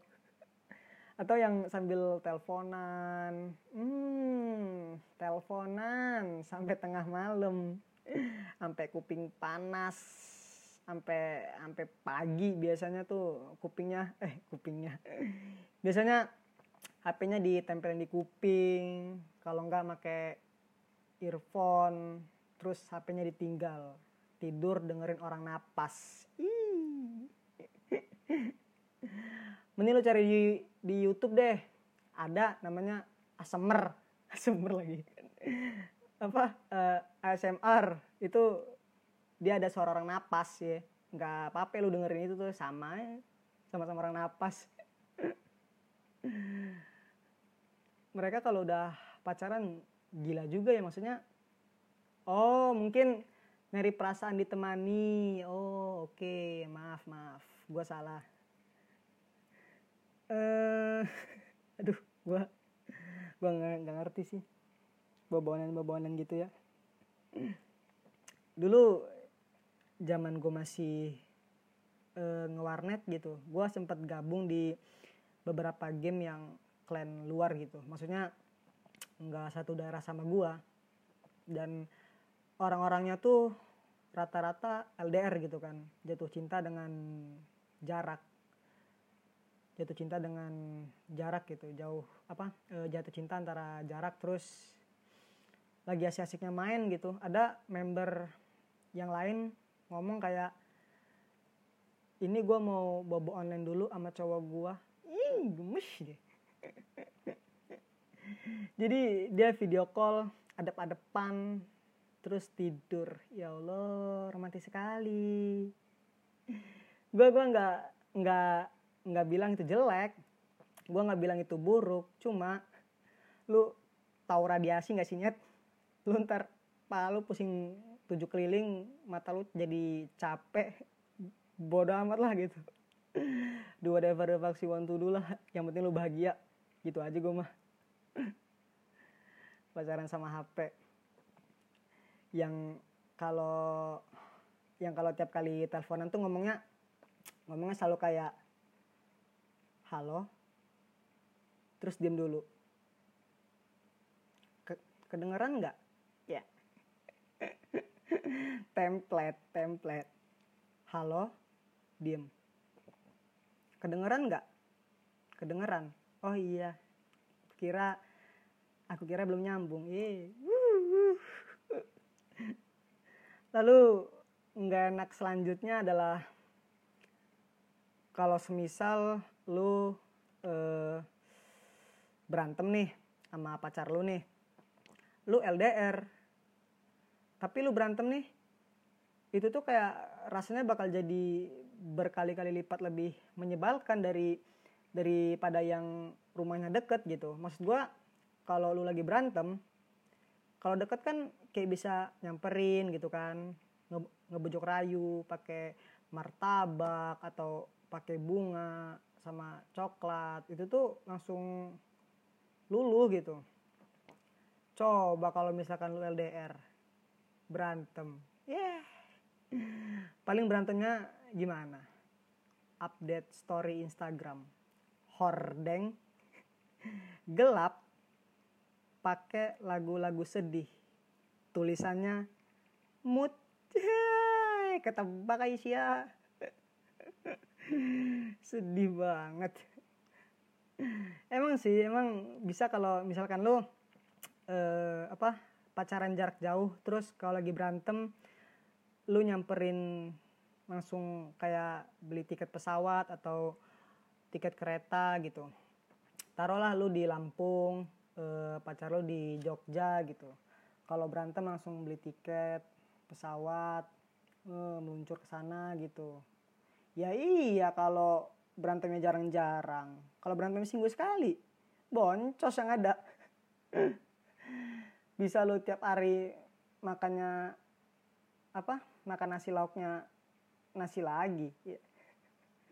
Atau yang sambil teleponan. Hmm, teleponan sampai tengah malam. Sampai kuping panas. Sampai sampai pagi biasanya tuh kupingnya eh kupingnya. Biasanya HP-nya ditempelin di kuping. Kalau enggak pakai earphone, terus HP-nya ditinggal. Tidur dengerin orang napas. Ih Mending lo cari di, di YouTube deh. Ada namanya ASMR. ASMR lagi. Apa? Uh, eh, ASMR. Itu dia ada suara orang napas ya. Nggak apa-apa lu dengerin itu tuh sama sama-sama orang napas. Mereka kalau udah pacaran gila juga ya maksudnya. Oh, mungkin nyari perasaan ditemani. Oh, oke, okay. maaf, maaf. Gua salah. Eh uh, aduh gua gua nggak ngerti sih. Bawa bawanan gitu ya. Dulu zaman gue masih uh, ngewarnet gitu gue sempet gabung di beberapa game yang klan luar gitu. Maksudnya nggak satu daerah sama gue dan orang-orangnya tuh rata-rata LDR gitu kan jatuh cinta dengan jarak. Jatuh cinta dengan jarak gitu jauh apa e, jatuh cinta antara jarak terus lagi asik-asiknya main gitu. Ada member yang lain ngomong kayak ini gue mau bobo online dulu sama cowok gue ih gemes deh jadi dia video call adep-adepan terus tidur. Ya Allah romantis sekali gue gua nggak nggak nggak bilang itu jelek. Gue nggak bilang itu buruk. Cuma lu tahu radiasi nggak sih nyet? Lu ntar palu pusing tujuh keliling mata lu jadi capek. Bodoh amat lah gitu. Do whatever the fuck you want to do lah. Yang penting lu bahagia. Gitu aja gue mah. Pacaran sama HP yang kalau yang kalau tiap kali teleponan tuh ngomongnya ngomongnya selalu kayak halo. Terus diem dulu. Ke, kedengeran nggak? Ya. Template template. Halo diem. Kedengeran nggak? Kedengeran. Oh iya. Kira aku kira belum nyambung. Ye. lalu nggak enak selanjutnya adalah kalau semisal lu eh, berantem nih sama pacar lu nih lu LDR tapi lu berantem nih itu tuh kayak rasanya bakal jadi berkali-kali lipat lebih menyebalkan dari daripada yang rumahnya deket gitu. Maksud gua kalau lu lagi berantem kalau deket kan kayak bisa nyamperin gitu kan nge ngebujuk rayu pakai martabak atau pakai bunga sama coklat itu tuh langsung luluh gitu. Coba kalau misalkan lu LDR berantem. Ya yeah. paling berantemnya gimana? Update story Instagram. Hordeng. Gelap. Pakai lagu-lagu sedih. Tulisannya mood. Ketebak Aisyah sedih banget. Emang sih emang bisa kalau misalkan lu eh, apa pacaran jarak jauh terus kalau lagi berantem lu nyamperin langsung kayak beli tiket pesawat atau tiket kereta gitu. Taruhlah lu di Lampung eh, pacar lu di Jogja gitu. Kalau berantem langsung beli tiket pesawat eh, meluncur ke sana gitu Ya iya kalau berantemnya jarang-jarang. Kalau berantemnya seminggu sekali, boncos yang ada. Bisa lo tiap hari makannya apa? Makan nasi lauknya nasi lagi.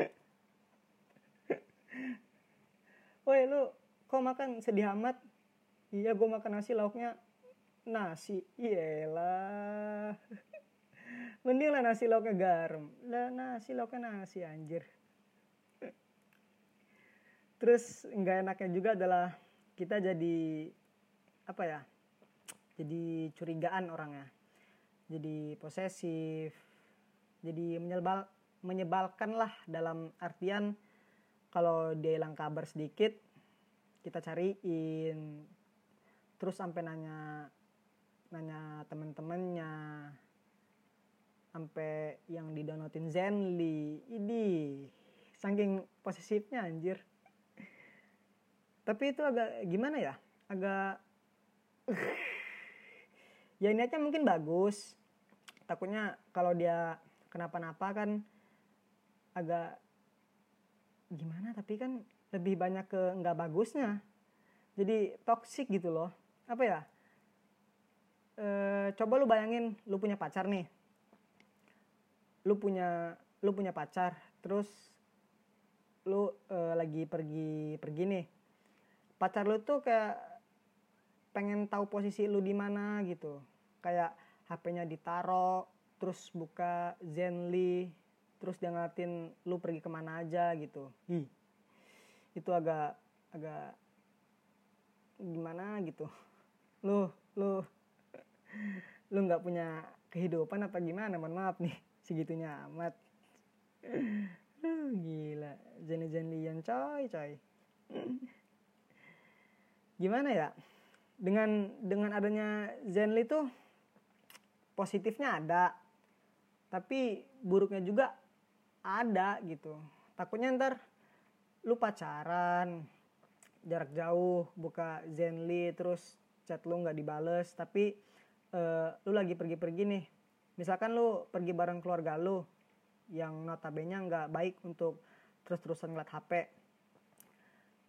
Woi lu kok makan sedih amat? Iya gue makan nasi lauknya nasi. Iyalah. Mending lah nasi lauknya garam. Lah nasi lauknya nasi anjir. Terus nggak enaknya juga adalah kita jadi apa ya? Jadi curigaan orangnya. Jadi posesif. Jadi menyebal menyebalkan lah dalam artian kalau dia hilang kabar sedikit kita cariin terus sampai nanya nanya temen-temennya sampai yang didownloadin Zenly. Ini saking posesifnya anjir. Tapi itu agak gimana ya? Agak ya niatnya mungkin bagus. Takutnya kalau dia kenapa-napa kan agak gimana? Tapi kan lebih banyak ke nggak bagusnya. Jadi toxic gitu loh. Apa ya? E, coba lu bayangin lu punya pacar nih lu punya lu punya pacar terus lu uh, lagi pergi pergi nih. Pacar lu tuh kayak pengen tahu posisi lu di mana gitu. Kayak HP-nya ditaro terus buka Zenly terus dia ngeliatin lu pergi ke mana aja gitu. Hi. itu agak agak gimana gitu. Lu lu lu nggak punya kehidupan apa gimana? Mohon maaf nih segitunya amat. Gila. Jenny Jenlian coy coy. Gimana ya? Dengan dengan adanya Zenly tuh positifnya ada. Tapi buruknya juga ada gitu. Takutnya ntar lu pacaran jarak jauh buka Zenly terus chat lu nggak dibales. Tapi uh, lu lagi pergi-pergi nih misalkan lu pergi bareng keluarga lu yang notabene nggak baik untuk terus-terusan ngeliat HP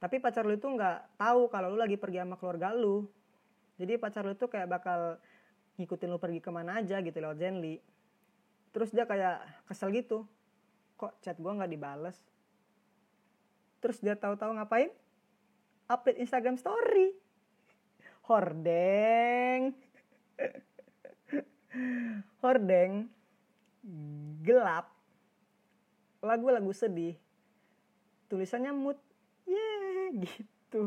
tapi pacar lu itu nggak tahu kalau lu lagi pergi sama keluarga lu. Jadi pacar lu itu kayak bakal ngikutin lu pergi ke mana aja gitu lewat Zenly. Terus dia kayak kesel gitu kok chat gue nggak dibales? Terus dia tahu-tahu ngapain? Update Instagram story. Hordeng hordeng gelap lagu-lagu sedih tulisannya mood yeah gitu.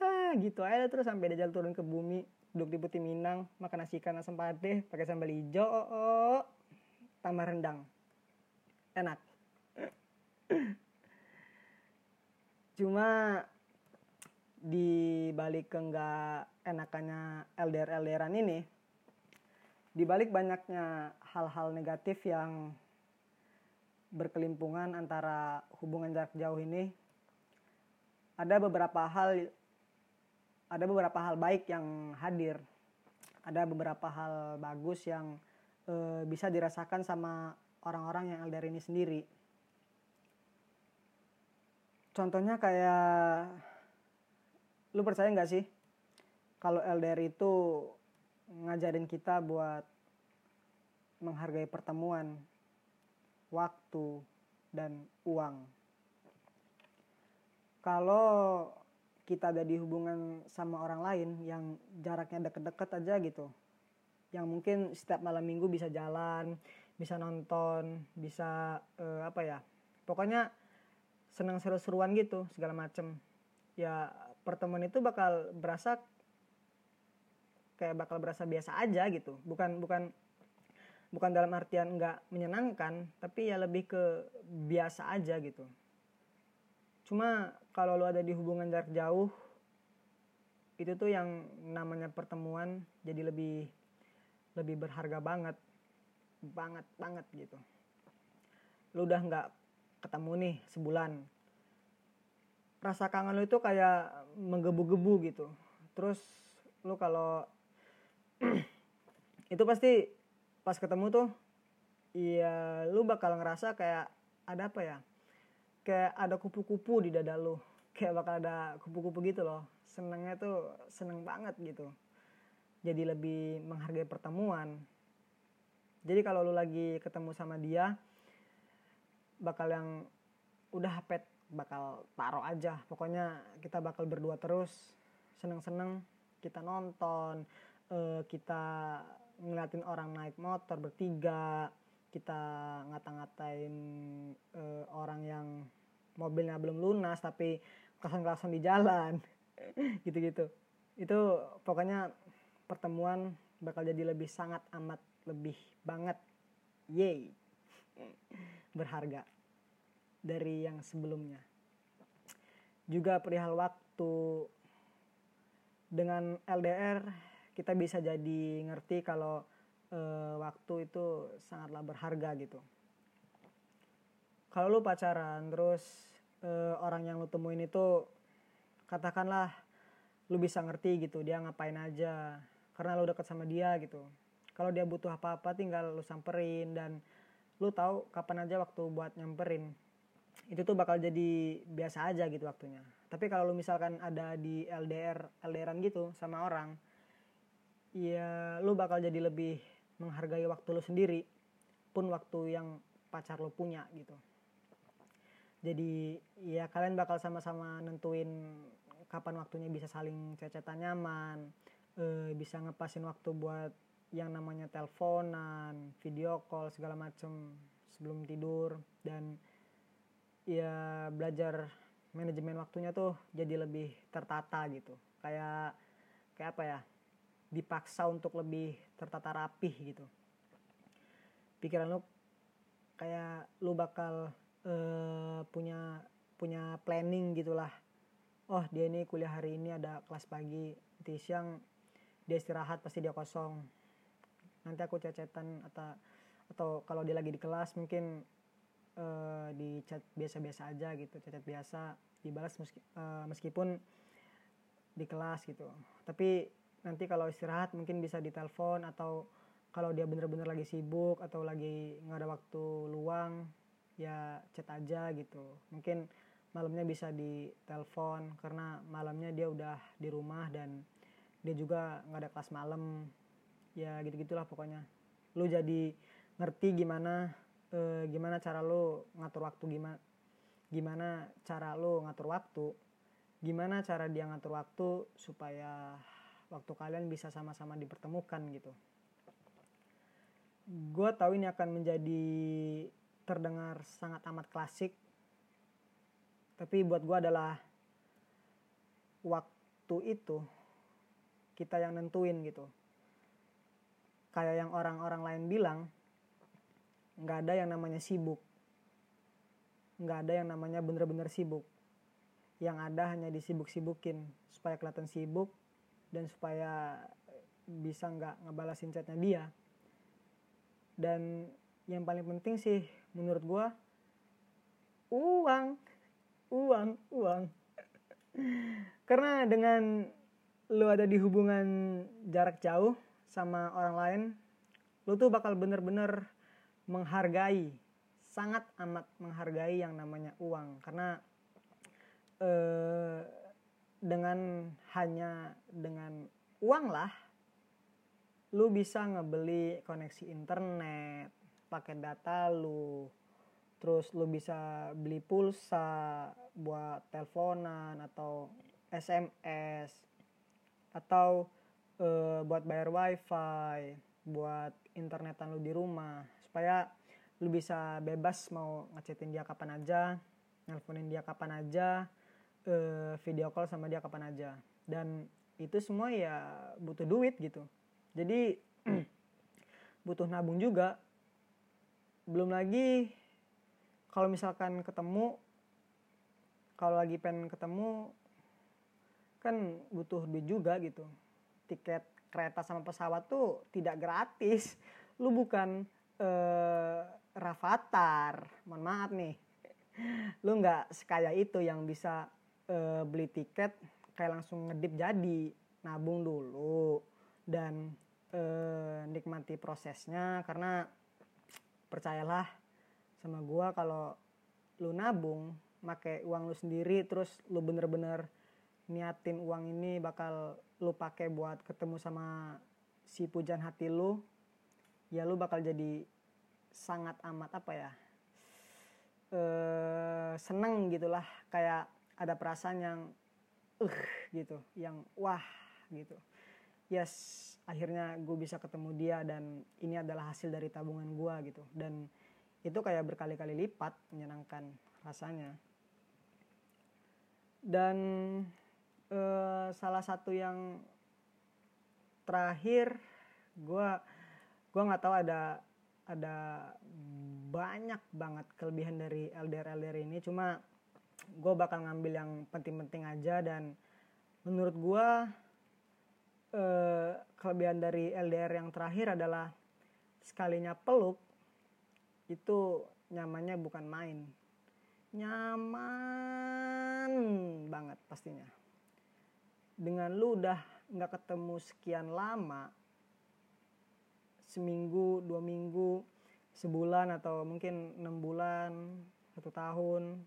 Ah gitu aja terus sampai dia jalan turun ke bumi duduk di putih minang makan nasi ikan asam padeh pakai sambal hijau oh, oh. tambah rendang. Enak. Cuma di balik ke nggak enakannya LDR LDRan ini di balik banyaknya hal-hal negatif yang berkelimpungan antara hubungan jarak jauh ini ada beberapa hal ada beberapa hal baik yang hadir. Ada beberapa hal bagus yang e, bisa dirasakan sama orang-orang yang LDR ini sendiri. Contohnya kayak lu percaya nggak sih kalau LDR itu ngajarin kita buat menghargai pertemuan waktu, dan uang. Kalau kita ada di hubungan sama orang lain yang jaraknya deket-deket aja gitu, yang mungkin setiap malam minggu bisa jalan, bisa nonton, bisa uh, apa ya, pokoknya senang seru-seruan gitu segala macem. Ya pertemuan itu bakal berasa kayak bakal berasa biasa aja gitu, bukan bukan bukan dalam artian nggak menyenangkan tapi ya lebih ke biasa aja gitu. Cuma kalau lo ada di hubungan jarak jauh itu tuh yang namanya pertemuan jadi lebih lebih berharga banget. Banget banget gitu. Lo udah nggak ketemu nih sebulan. Rasa kangen lo itu kayak menggebu-gebu gitu. Terus lo kalau itu pasti pas ketemu tuh iya lu bakal ngerasa kayak ada apa ya? Kayak ada kupu-kupu di dada lu. Kayak bakal ada kupu-kupu gitu loh. Senengnya tuh seneng banget gitu. Jadi lebih menghargai pertemuan. Jadi kalau lu lagi ketemu sama dia bakal yang udah pet bakal taruh aja. Pokoknya kita bakal berdua terus. Seneng-seneng kita nonton uh, kita ngeliatin orang naik motor bertiga kita ngata-ngatain uh, orang yang mobilnya belum lunas tapi klason-klason di jalan. Gitu-gitu. Itu pokoknya pertemuan bakal jadi lebih sangat amat lebih banget. Yay. Berharga dari yang sebelumnya. Juga perihal waktu. Dengan LDR kita bisa jadi ngerti kalau e, waktu itu sangatlah berharga gitu. Kalau lu pacaran terus e, orang yang lu temuin itu katakanlah lu bisa ngerti gitu dia ngapain aja karena lu deket sama dia gitu. Kalau dia butuh apa-apa tinggal lu samperin dan lu tahu kapan aja waktu buat nyamperin. Itu tuh bakal jadi biasa aja gitu waktunya. Tapi kalau lu misalkan ada di LDR LDRan gitu sama orang ya lu bakal jadi lebih menghargai waktu lu sendiri pun waktu yang pacar lu punya gitu. Jadi ya kalian bakal sama-sama nentuin kapan waktunya bisa saling cecetan nyaman e, bisa ngepasin waktu buat yang namanya teleponan video call segala macem sebelum tidur. Dan ya belajar manajemen waktunya tuh jadi lebih tertata gitu. Kayak kayak apa ya dipaksa untuk lebih tertata rapih gitu. Pikiran lu kayak lu bakal uh, punya punya planning gitulah. Oh dia ini kuliah hari ini ada kelas pagi nanti siang dia istirahat pasti dia kosong. Nanti aku cecetan atau atau kalau dia lagi di kelas mungkin uh, di chat biasa-biasa aja gitu chat biasa dibalas meski, uh, meskipun di kelas gitu. Tapi nanti kalau istirahat mungkin bisa ditelepon atau kalau dia bener-bener lagi sibuk atau lagi nggak ada waktu luang ya chat aja gitu. Mungkin malamnya bisa ditelepon karena malamnya dia udah di rumah dan dia juga nggak ada kelas malam. Ya gitu gitulah pokoknya. Lu jadi ngerti gimana eh, gimana cara lu ngatur waktu gimana gimana cara lu ngatur waktu gimana cara dia ngatur waktu supaya waktu kalian bisa sama-sama dipertemukan gitu. Gue tahu ini akan menjadi terdengar sangat amat klasik tapi buat gue adalah waktu itu kita yang nentuin gitu. Kayak yang orang-orang lain bilang nggak ada yang namanya sibuk. Nggak ada yang namanya bener-bener sibuk. Yang ada hanya disibuk-sibukin supaya kelihatan sibuk dan supaya bisa nggak ngebalasin chatnya dia. Dan yang paling penting sih menurut gue uang. Uang uang. Karena dengan lu ada di hubungan jarak jauh sama orang lain lu tuh bakal bener-bener menghargai sangat amat menghargai yang namanya uang. Karena eh, dengan hanya dengan uang lah lu bisa ngebeli koneksi internet pakai data lu. Terus lu bisa beli pulsa buat teleponan atau SMS atau e, buat bayar wifi buat internetan lu di rumah. Supaya lu bisa bebas mau ngechatin dia kapan aja nelponin dia kapan aja e, video call sama dia kapan aja. Dan itu semua ya butuh duit gitu. Jadi butuh nabung juga. Belum lagi kalau misalkan ketemu kalau lagi pengen ketemu kan butuh duit juga gitu. Tiket kereta sama pesawat tuh tidak gratis. Lu bukan eh, mohon maaf nih. Lu nggak sekaya itu yang bisa eh, beli tiket kayak langsung ngedip jadi nabung dulu dan eh, nikmati prosesnya karena percayalah sama gua kalau lu nabung make uang lu sendiri terus lu bener-bener niatin uang ini bakal lu pakai buat ketemu sama si pujan hati lu ya lu bakal jadi sangat amat apa ya eh seneng gitulah. Kayak ada perasaan yang uh gitu yang wah gitu. Yes akhirnya gue bisa ketemu dia dan ini adalah hasil dari tabungan gue gitu. Dan itu kayak berkali-kali lipat menyenangkan rasanya. Dan uh, salah satu yang terakhir gue gue nggak tahu ada ada banyak banget kelebihan dari LDR LDR ini. Cuma gue bakal ngambil yang penting-penting aja dan menurut gue eh, kelebihan dari LDR yang terakhir adalah sekalinya peluk itu nyamannya bukan main. Nyaman banget pastinya. Dengan lu udah nggak ketemu sekian lama seminggu dua minggu sebulan atau mungkin enam bulan satu tahun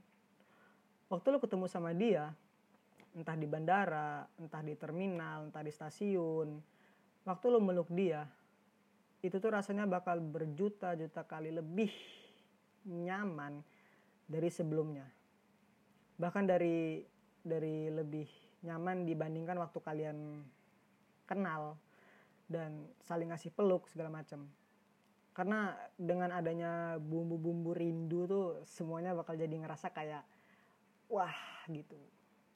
waktu lu ketemu sama dia entah di bandara, entah di terminal, entah di stasiun, waktu lo meluk dia, itu tuh rasanya bakal berjuta-juta kali lebih nyaman dari sebelumnya. Bahkan dari dari lebih nyaman dibandingkan waktu kalian kenal dan saling ngasih peluk segala macam. Karena dengan adanya bumbu-bumbu rindu tuh semuanya bakal jadi ngerasa kayak wah gitu.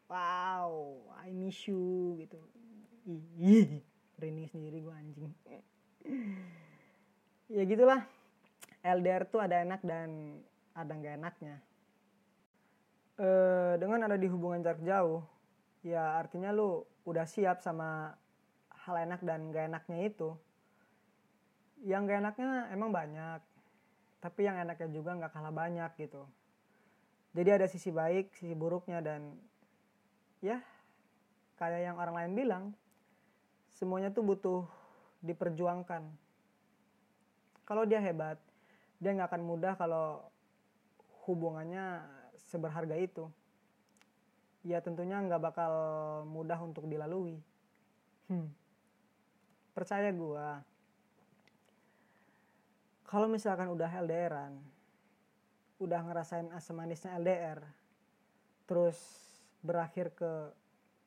Wow I miss you gitu. Ih Rini sendiri gue anjing. Ya gitulah. LDR tuh ada enak dan ada nggak enaknya. E, dengan ada di hubungan jarak jauh ya artinya lu udah siap sama hal enak dan gak enaknya itu. Yang gak enaknya emang banyak tapi yang enaknya juga nggak kalah banyak gitu jadi ada sisi baik sisi buruknya dan ya kayak yang orang lain bilang semuanya tuh butuh diperjuangkan. Kalau dia hebat dia nggak akan mudah kalau hubungannya seberharga itu. Ya tentunya nggak bakal mudah untuk dilalui. Hmm. percaya gua kalau misalkan udah LDRan udah ngerasain asam manisnya LDR terus berakhir ke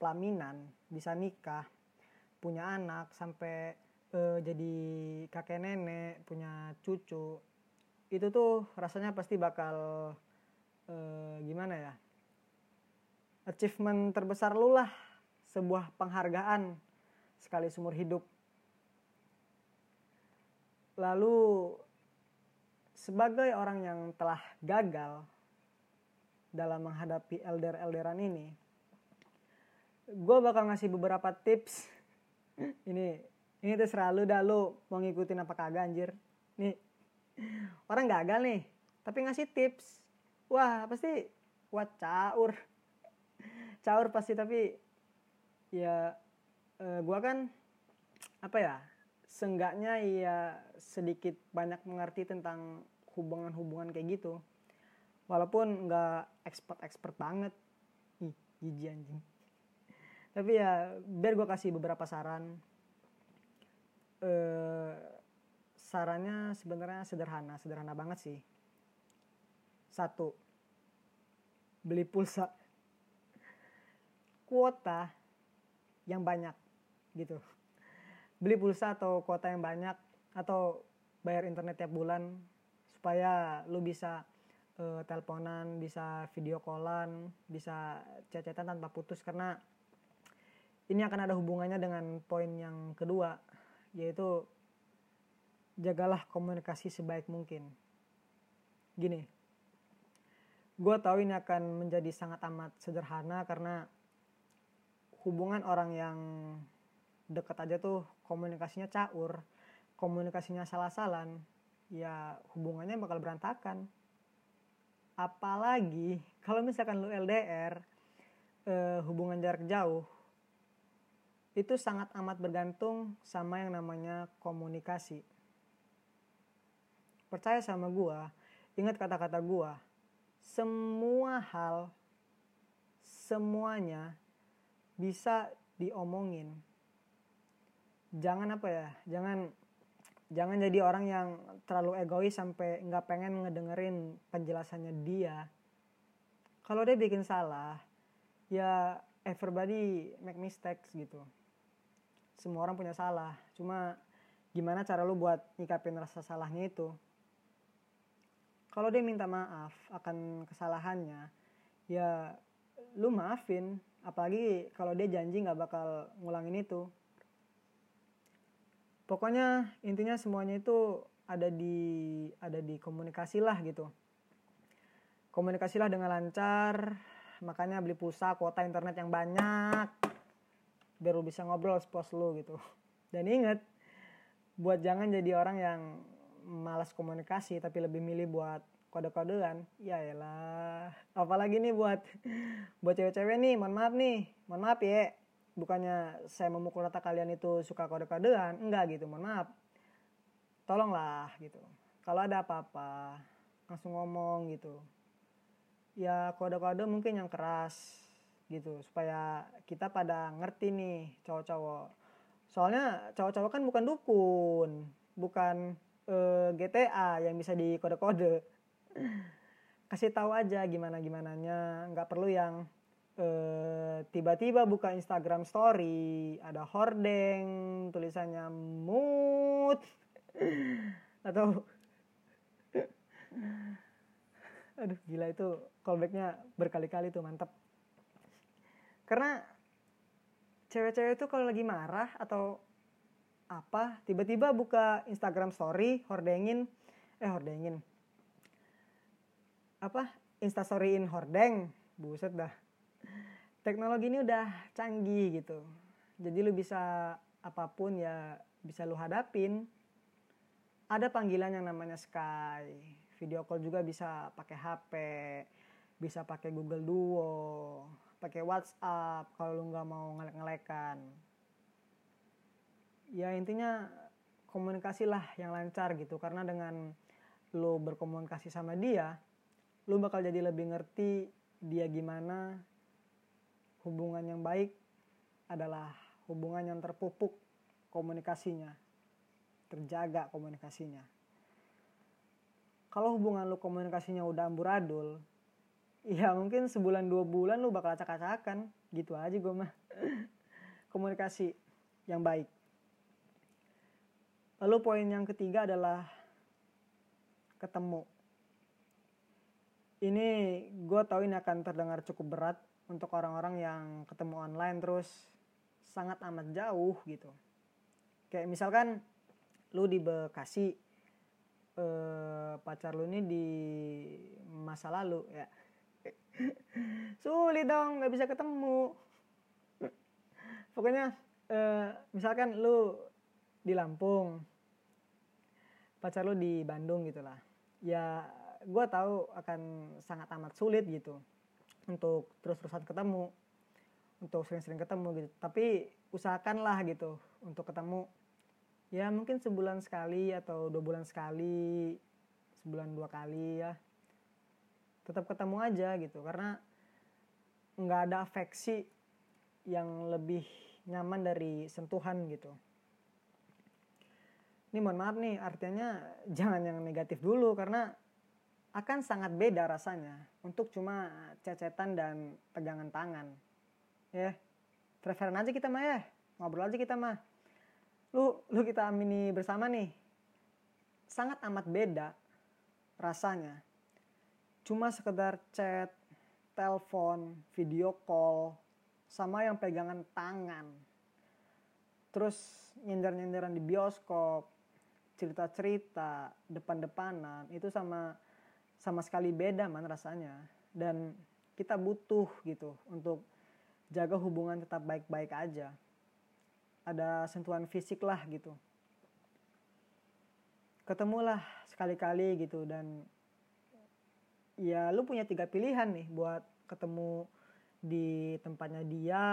pelaminan bisa nikah punya anak sampai uh, jadi kakek nenek punya cucu itu tuh rasanya pasti bakal uh, gimana ya achievement terbesar lu lah sebuah penghargaan sekali seumur hidup. Lalu sebagai orang yang telah gagal dalam menghadapi elder-elderan ini, gue bakal ngasih beberapa tips. ini ini terserah lu dah lu mau ngikutin apa kagak anjir. Nih orang gagal nih, tapi ngasih tips. Wah pasti wah caur, caur pasti tapi ya uh, gue kan apa ya senggaknya ya sedikit banyak mengerti tentang hubungan-hubungan kayak gitu. Walaupun nggak expert-expert banget. Ih jijik anjing. Tapi ya biar gue kasih beberapa saran. Eh, sarannya sebenarnya sederhana sederhana banget sih. Satu beli pulsa. Kuota yang banyak gitu. Beli pulsa atau kuota yang banyak atau bayar internet tiap bulan supaya lu bisa uh, teleponan, bisa video callan, bisa chat-chatan tanpa putus karena ini akan ada hubungannya dengan poin yang kedua yaitu jagalah komunikasi sebaik mungkin. Gini, gue tahu ini akan menjadi sangat amat sederhana karena hubungan orang yang deket aja tuh komunikasinya caur, komunikasinya salah-salan, ya hubungannya bakal berantakan. Apalagi kalau misalkan lu LDR eh, hubungan jarak jauh itu sangat amat bergantung sama yang namanya komunikasi. Percaya sama gua ingat kata-kata gua semua hal semuanya bisa diomongin. Jangan apa ya jangan jangan jadi orang yang terlalu egois sampai nggak pengen ngedengerin penjelasannya dia. Kalau dia bikin salah ya everybody make mistakes gitu. Semua orang punya salah. Cuma gimana cara lu buat nyikapin rasa salahnya itu? Kalau dia minta maaf akan kesalahannya ya lu maafin. Apalagi kalau dia janji nggak bakal ngulangin itu pokoknya intinya semuanya itu ada di ada di komunikasi lah gitu. Komunikasilah dengan lancar makanya beli pulsa kuota internet yang banyak biar lu bisa ngobrol sepuas lu gitu. Dan inget buat jangan jadi orang yang malas komunikasi tapi lebih milih buat kode-kodean. Ya elah apalagi nih buat buat cewek-cewek nih mohon maaf nih mohon maaf ya bukannya saya memukul rata kalian itu suka kode-kodean enggak gitu mohon maaf. Tolonglah gitu. Kalau ada apa-apa langsung ngomong gitu. Ya kode-kode mungkin yang keras gitu supaya kita pada ngerti nih cowok-cowok. Soalnya cowok-cowok kan bukan dukun bukan eh, GTA yang bisa di kode-kode kasih tahu aja gimana gimananya nggak perlu yang tiba-tiba buka Instagram story ada hordeng tulisannya mood atau aduh gila itu callbacknya berkali-kali tuh mantap karena cewek-cewek itu kalau lagi marah atau apa tiba-tiba buka Instagram story hordengin eh hordengin. Apa? Instastoryin hordeng. Buset dah teknologi ini udah canggih gitu. Jadi lu bisa apa pun ya bisa lu hadapin. Ada panggilan yang namanya Sky. Video call juga bisa pakai HP bisa pakai Google Duo pakai WhatsApp kalau lu nggak mau ngelek-ngelekan ya intinya komunikasi lah yang lancar gitu. Karena dengan lo berkomunikasi sama dia lo bakal jadi lebih ngerti dia gimana hubungan yang baik adalah hubungan yang terpupuk komunikasinya terjaga komunikasinya. Kalau hubungan lu komunikasinya udah amburadul ya mungkin sebulan dua bulan lu bakal acak-acakan. Gitu aja gue mah. Komunikasi yang baik. Lalu poin yang ketiga adalah ketemu. Ini gue tahu ini akan terdengar cukup berat untuk orang-orang yang ketemu online terus sangat amat jauh gitu. Kayak misalkan lu di Bekasi eh, pacar lu ini di masa lalu ya. Sulit dong nggak bisa ketemu. Pokoknya eh, misalkan lu di Lampung pacar lu di Bandung gitulah ya gue tahu akan sangat amat sulit gitu untuk terus-terusan ketemu untuk sering-sering ketemu gitu. Tapi usahakanlah gitu untuk ketemu. Ya mungkin sebulan sekali atau dua bulan sekali sebulan dua kali ya. Tetap ketemu aja gitu karena nggak ada afeksi yang lebih nyaman dari sentuhan gitu. Ini mohon maaf nih artinya jangan yang negatif dulu karena akan sangat beda rasanya untuk cuma cecetan dan pegangan tangan. Ya, preferan aja kita mah ya, ngobrol aja kita mah. Lu, lu kita amini bersama nih. Sangat amat beda rasanya. Cuma sekedar chat, telepon, video call, sama yang pegangan tangan. Terus nyender-nyenderan di bioskop, cerita-cerita, depan-depanan, itu sama sama sekali beda man rasanya. Dan kita butuh gitu untuk jaga hubungan tetap baik-baik aja. Ada sentuhan fisik lah gitu. Ketemulah sekali-kali gitu dan ya lu punya tiga pilihan nih buat ketemu di tempatnya dia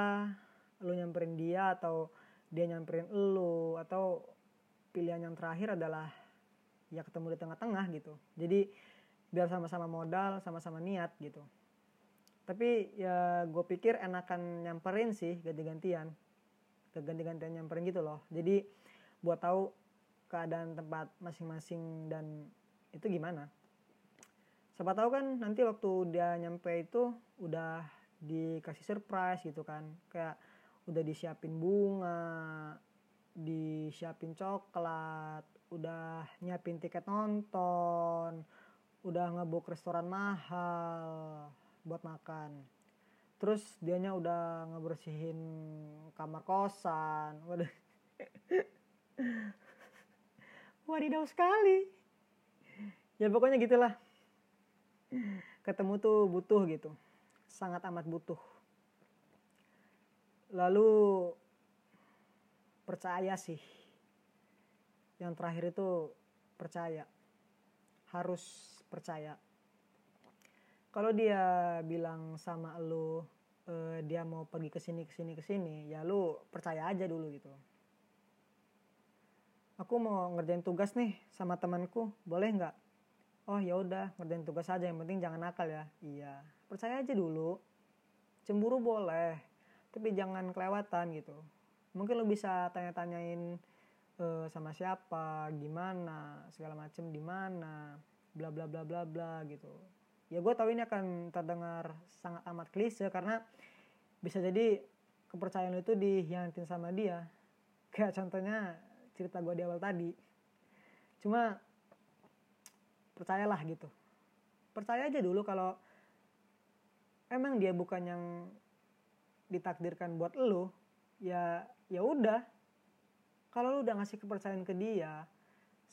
lu nyamperin dia atau dia nyamperin lu atau pilihan yang terakhir adalah ya ketemu di tengah-tengah gitu. Jadi biar sama-sama modal sama-sama niat gitu. Tapi ya gue pikir enakan nyamperin sih ganti-gantian. Ganti-gantian nyamperin gitu loh. Jadi buat tahu keadaan tempat masing-masing dan itu gimana. Siapa tahu kan nanti waktu dia nyampe itu udah dikasih surprise gitu kan. Kayak udah disiapin bunga disiapin coklat udah nyiapin tiket nonton udah ngebuk restoran mahal buat makan. Terus dianya udah ngebersihin kamar kosan. Waduh. Wadidaw sekali. Ya pokoknya gitulah. Ketemu tuh butuh gitu. Sangat amat butuh. Lalu percaya sih. Yang terakhir itu percaya. Harus percaya. Kalau dia bilang sama lu uh, dia mau pergi ke sini ke sini ke sini ya lu percaya aja dulu gitu. Aku mau ngerjain tugas nih sama temanku boleh nggak? Oh ya udah ngerjain tugas aja yang penting jangan nakal ya. Iya percaya aja dulu. Cemburu boleh tapi jangan kelewatan gitu. Mungkin lu bisa tanya-tanyain uh, sama siapa gimana segala macem di mana bla bla bla bla bla gitu. Ya gue tahu ini akan terdengar sangat amat klise karena bisa jadi kepercayaan lu itu dihianatin sama dia. Kayak contohnya cerita gue di awal tadi. Cuma percayalah gitu. Percaya aja dulu kalau emang dia bukan yang ditakdirkan buat lu ya ya udah. Kalau lu udah ngasih kepercayaan ke dia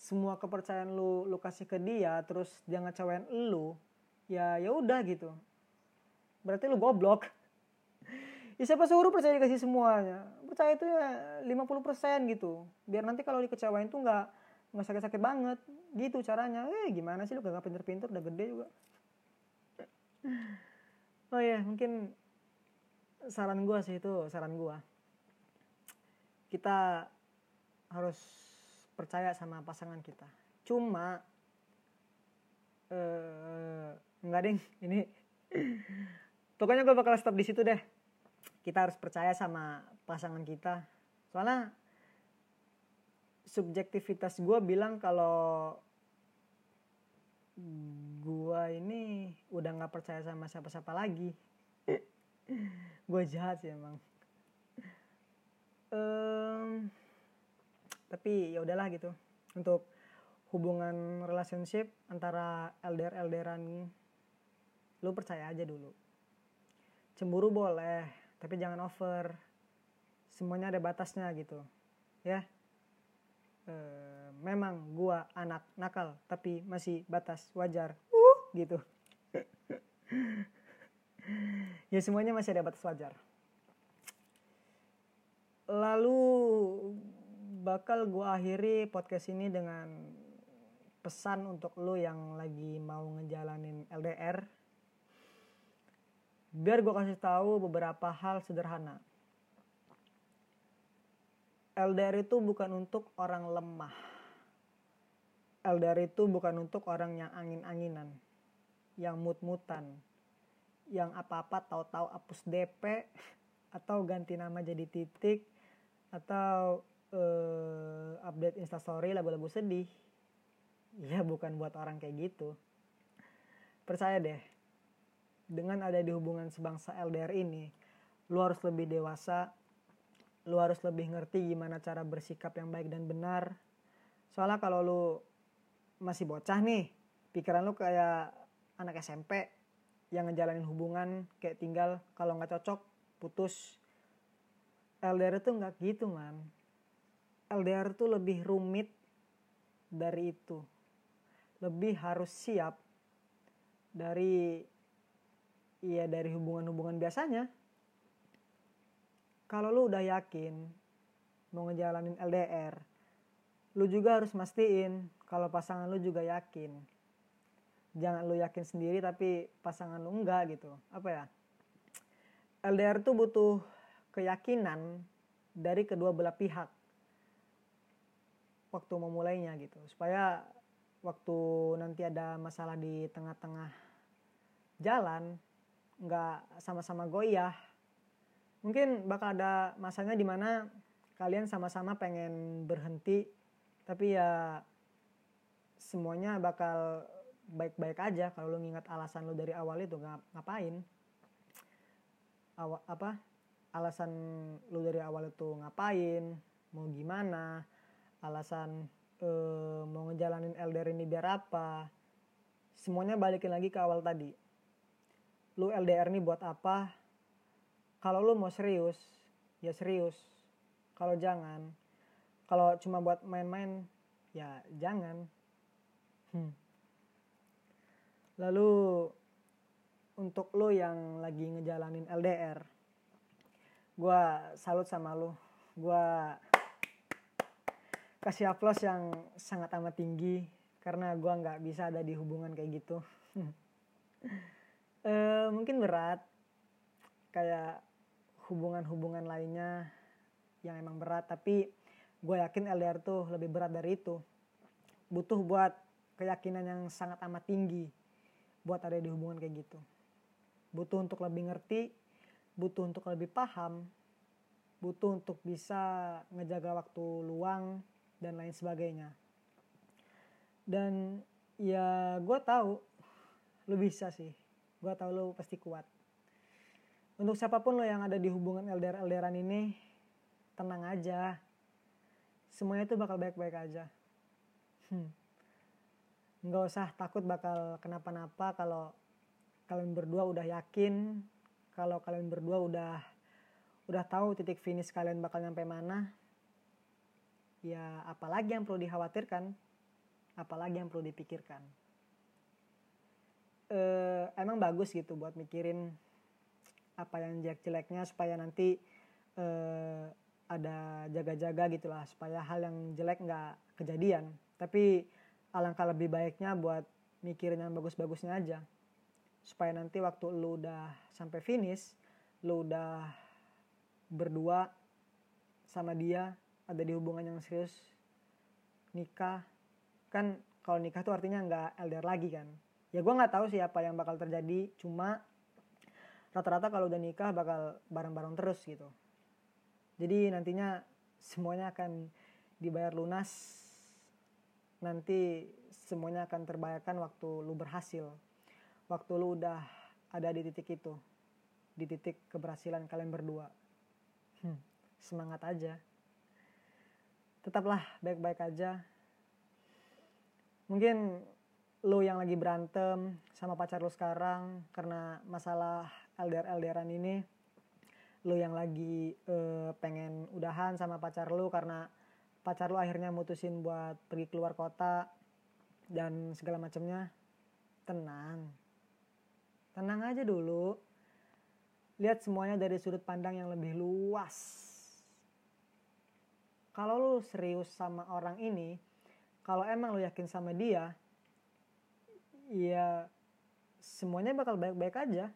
semua kepercayaan lu lu kasih ke dia terus dia ngecewain lu ya ya udah gitu. Berarti lu goblok. Ya siapa suruh percaya dikasih semuanya? Percaya itu ya 50% gitu. Biar nanti kalau dikecewain tuh nggak nggak sakit-sakit banget. Gitu caranya. Eh gimana sih lu gak pinter-pinter udah gede juga. Oh ya mungkin saran gua sih itu saran gua. Kita harus percaya sama pasangan kita. Cuma eh enggak ding ini pokoknya gue bakal stop di situ deh. Kita harus percaya sama pasangan kita. Soalnya subjektivitas gue bilang kalau gue ini udah nggak percaya sama siapa-siapa lagi. Gue jahat sih emang. Um, tapi ya udahlah gitu. Untuk hubungan relationship antara LDR LDRan lu percaya aja dulu. Cemburu boleh tapi jangan over. Semuanya ada batasnya gitu ya. E, memang gua anak nakal tapi masih batas wajar. Uh gitu. Ya semuanya masih ada batas wajar. Lalu bakal gua akhiri podcast ini dengan pesan untuk lo yang lagi mau ngejalanin LDR biar gue kasih tahu beberapa hal sederhana. LDR itu bukan untuk orang lemah. LDR itu bukan untuk orang yang angin-anginan, yang mut-mutan, yang apa-apa tahu-tahu hapus DP atau ganti nama jadi titik atau uh, update instastory lagu-lagu sedih. Ya bukan buat orang kayak gitu. Percaya deh, dengan ada di hubungan sebangsa LDR ini, lu harus lebih dewasa, lu harus lebih ngerti gimana cara bersikap yang baik dan benar. Soalnya kalau lu masih bocah nih, pikiran lu kayak anak SMP yang ngejalanin hubungan kayak tinggal kalau nggak cocok putus. LDR itu nggak gitu man. LDR itu lebih rumit dari itu. Lebih harus siap dari Iya dari hubungan-hubungan biasanya. Kalau lu udah yakin mau ngejalanin LDR, lu juga harus mastiin kalau pasangan lu juga yakin. Jangan lu yakin sendiri tapi pasangan lu enggak gitu. Apa ya? LDR tuh butuh keyakinan dari kedua belah pihak waktu memulainya gitu. Supaya waktu nanti ada masalah di tengah-tengah jalan nggak sama-sama goyah mungkin bakal ada masanya di mana kalian sama-sama pengen berhenti tapi ya semuanya bakal baik-baik aja kalau lu ngingat alasan lu dari awal itu ngap ngapain. Awa, apa? Alasan lu dari awal itu ngapain mau gimana alasan uh, mau ngejalanin LDR ini biar apa semuanya balikin lagi ke awal tadi. Lu LDR nih buat apa? Kalau lu mau serius ya serius. Kalau jangan kalau cuma buat main-main ya jangan. Hmm. lalu untuk lo yang lagi ngejalanin LDR gue salut sama lo gue kasih aplaus yang sangat amat tinggi karena gue nggak bisa ada di hubungan kayak gitu. Uh, mungkin berat kayak hubungan-hubungan lainnya yang emang berat tapi gue yakin LDR tuh lebih berat dari itu. Butuh buat keyakinan yang sangat amat tinggi buat ada di hubungan kayak gitu. Butuh untuk lebih ngerti butuh untuk lebih paham butuh untuk bisa ngejaga waktu luang dan lain sebagainya. Dan ya gue tahu lu bisa sih. Gue tau lo pasti kuat. Untuk siapa pun lo yang ada di hubungan LDR LDRan ini tenang aja. Semuanya itu bakal baik-baik aja. Hmm. nggak usah takut bakal kenapa-napa kalau kalian berdua udah yakin kalau kalian berdua udah udah tahu titik finish kalian bakal nyampe mana ya apalagi yang perlu dikhawatirkan apalagi yang perlu dipikirkan. Uh, emang bagus gitu buat mikirin apa yang jelek-jeleknya supaya nanti uh, ada jaga-jaga gitulah supaya hal yang jelek nggak kejadian. Tapi alangkah lebih baiknya buat mikirin yang bagus-bagusnya aja. Supaya nanti waktu lu udah sampai finish lu udah berdua sama dia ada di hubungan yang serius nikah. Kan kalau nikah tuh artinya nggak LDR lagi kan. Ya gue nggak tahu sih apa yang bakal terjadi cuma rata-rata kalau udah nikah bakal bareng-bareng terus gitu. Jadi nantinya semuanya akan dibayar lunas. Nanti semuanya akan terbayarkan waktu lu berhasil. Waktu lu udah ada di titik itu di titik keberhasilan kalian berdua. Hmm, semangat aja tetaplah baik-baik aja. Mungkin lu yang lagi berantem sama pacar lu sekarang karena masalah LDR LDRan ini lu yang lagi uh, pengen udahan sama pacar lu karena pacar lu akhirnya mutusin buat pergi keluar kota dan segala macamnya tenang. Tenang aja dulu. Lihat semuanya dari sudut pandang yang lebih luas kalau lu serius sama orang ini kalau emang lu yakin sama dia ya semuanya bakal baik-baik aja.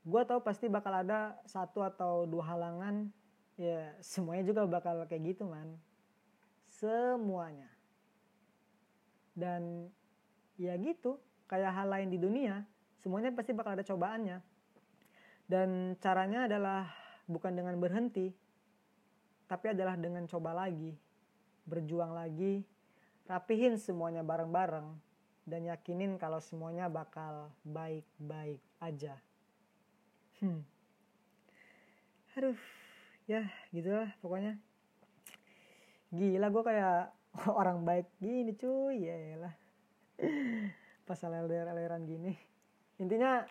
Gue tau pasti bakal ada satu atau dua halangan ya semuanya juga bakal kayak gitu man. Semuanya. Dan ya gitu kayak hal lain di dunia semuanya pasti bakal ada cobaannya. Dan caranya adalah bukan dengan berhenti tapi adalah dengan coba lagi berjuang lagi rapihin semuanya bareng-bareng dan yakinin kalau semuanya bakal baik-baik aja. Hmm. Aduh, ya gitulah pokoknya. Gila gue kayak orang baik gini cuy, ya lah. Pas LDR-LDRan gini. Intinya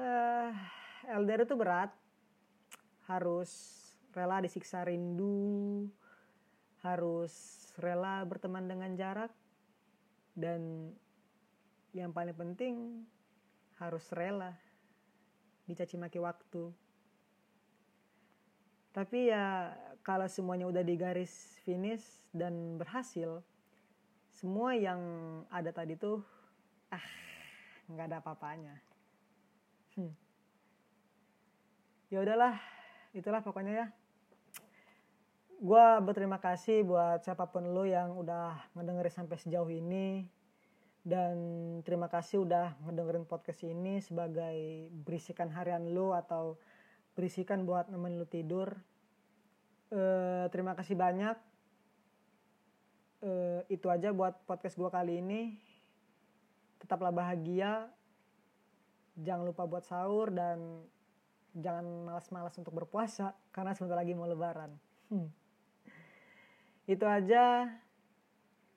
uh, eh, LDR itu berat. Harus rela disiksa rindu. Harus rela berteman dengan jarak dan yang paling penting harus rela dicaci maki waktu tapi ya kalau semuanya udah di garis finish dan berhasil semua yang ada tadi tuh ah nggak ada apa-apanya hmm. ya udahlah itulah pokoknya ya gue berterima kasih buat siapa pun lo yang udah ngedengerin sampai sejauh ini. Dan terima kasih udah ngedengerin podcast ini sebagai berisikan harian lo atau berisikan buat nemen lo tidur. E, terima kasih banyak. E, itu aja buat podcast gue kali ini. Tetaplah bahagia. Jangan lupa buat sahur dan jangan malas-malas untuk berpuasa karena sebentar lagi mau lebaran. Hmm. Itu aja.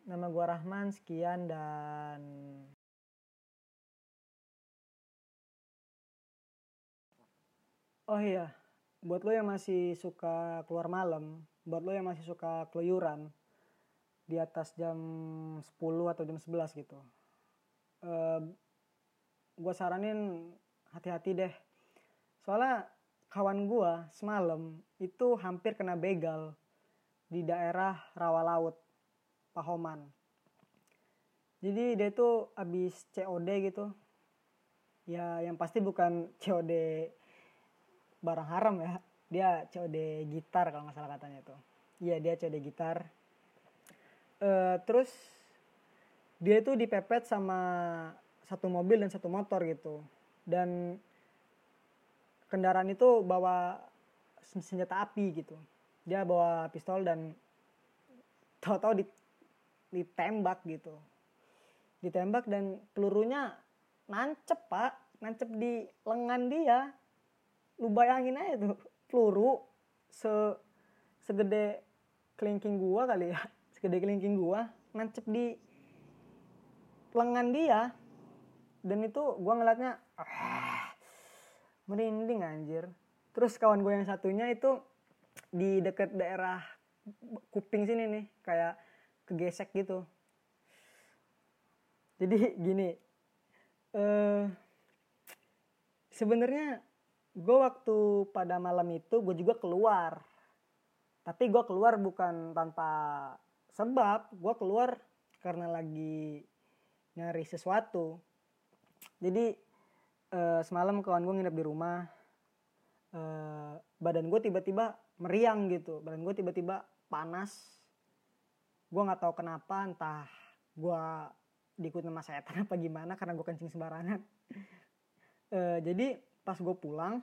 Nama gua Rahman, sekian dan Oh iya, buat lo yang masih suka keluar malam, buat lo yang masih suka keluyuran di atas jam 10 atau jam 11 gitu. Uh, gue saranin hati-hati deh. Soalnya kawan gue semalam itu hampir kena begal di daerah rawa laut Pahoman. Jadi dia tuh abis COD gitu. Ya yang pasti bukan COD barang haram ya. Dia COD gitar kalau nggak salah katanya tuh. Iya dia COD gitar. Uh, terus dia tuh dipepet sama satu mobil dan satu motor gitu. Dan kendaraan itu bawa senjata api gitu dia bawa pistol dan tahu-tahu ditembak gitu. Ditembak dan pelurunya nancep pak. Nancep di lengan dia. Lu bayangin aja tuh peluru se segede kelingking gua kali ya. Segede kelingking gua nancep di lengan dia. Dan itu gua ngeliatnya ah, merinding anjir. Terus kawan gue yang satunya itu di dekat daerah kuping sini nih kayak kegesek gitu. Jadi gini uh, sebenarnya gue waktu pada malam itu gue juga keluar. Tapi gue keluar bukan tanpa sebab gue keluar karena lagi nyari sesuatu. Jadi uh, semalam kawan gue nginep di rumah uh, badan gue tiba-tiba meriang gitu. Badan gue tiba-tiba panas. Gue nggak tahu kenapa entah gue diikut sama setan apa gimana karena gue kencing sembarangan. E, jadi pas gue pulang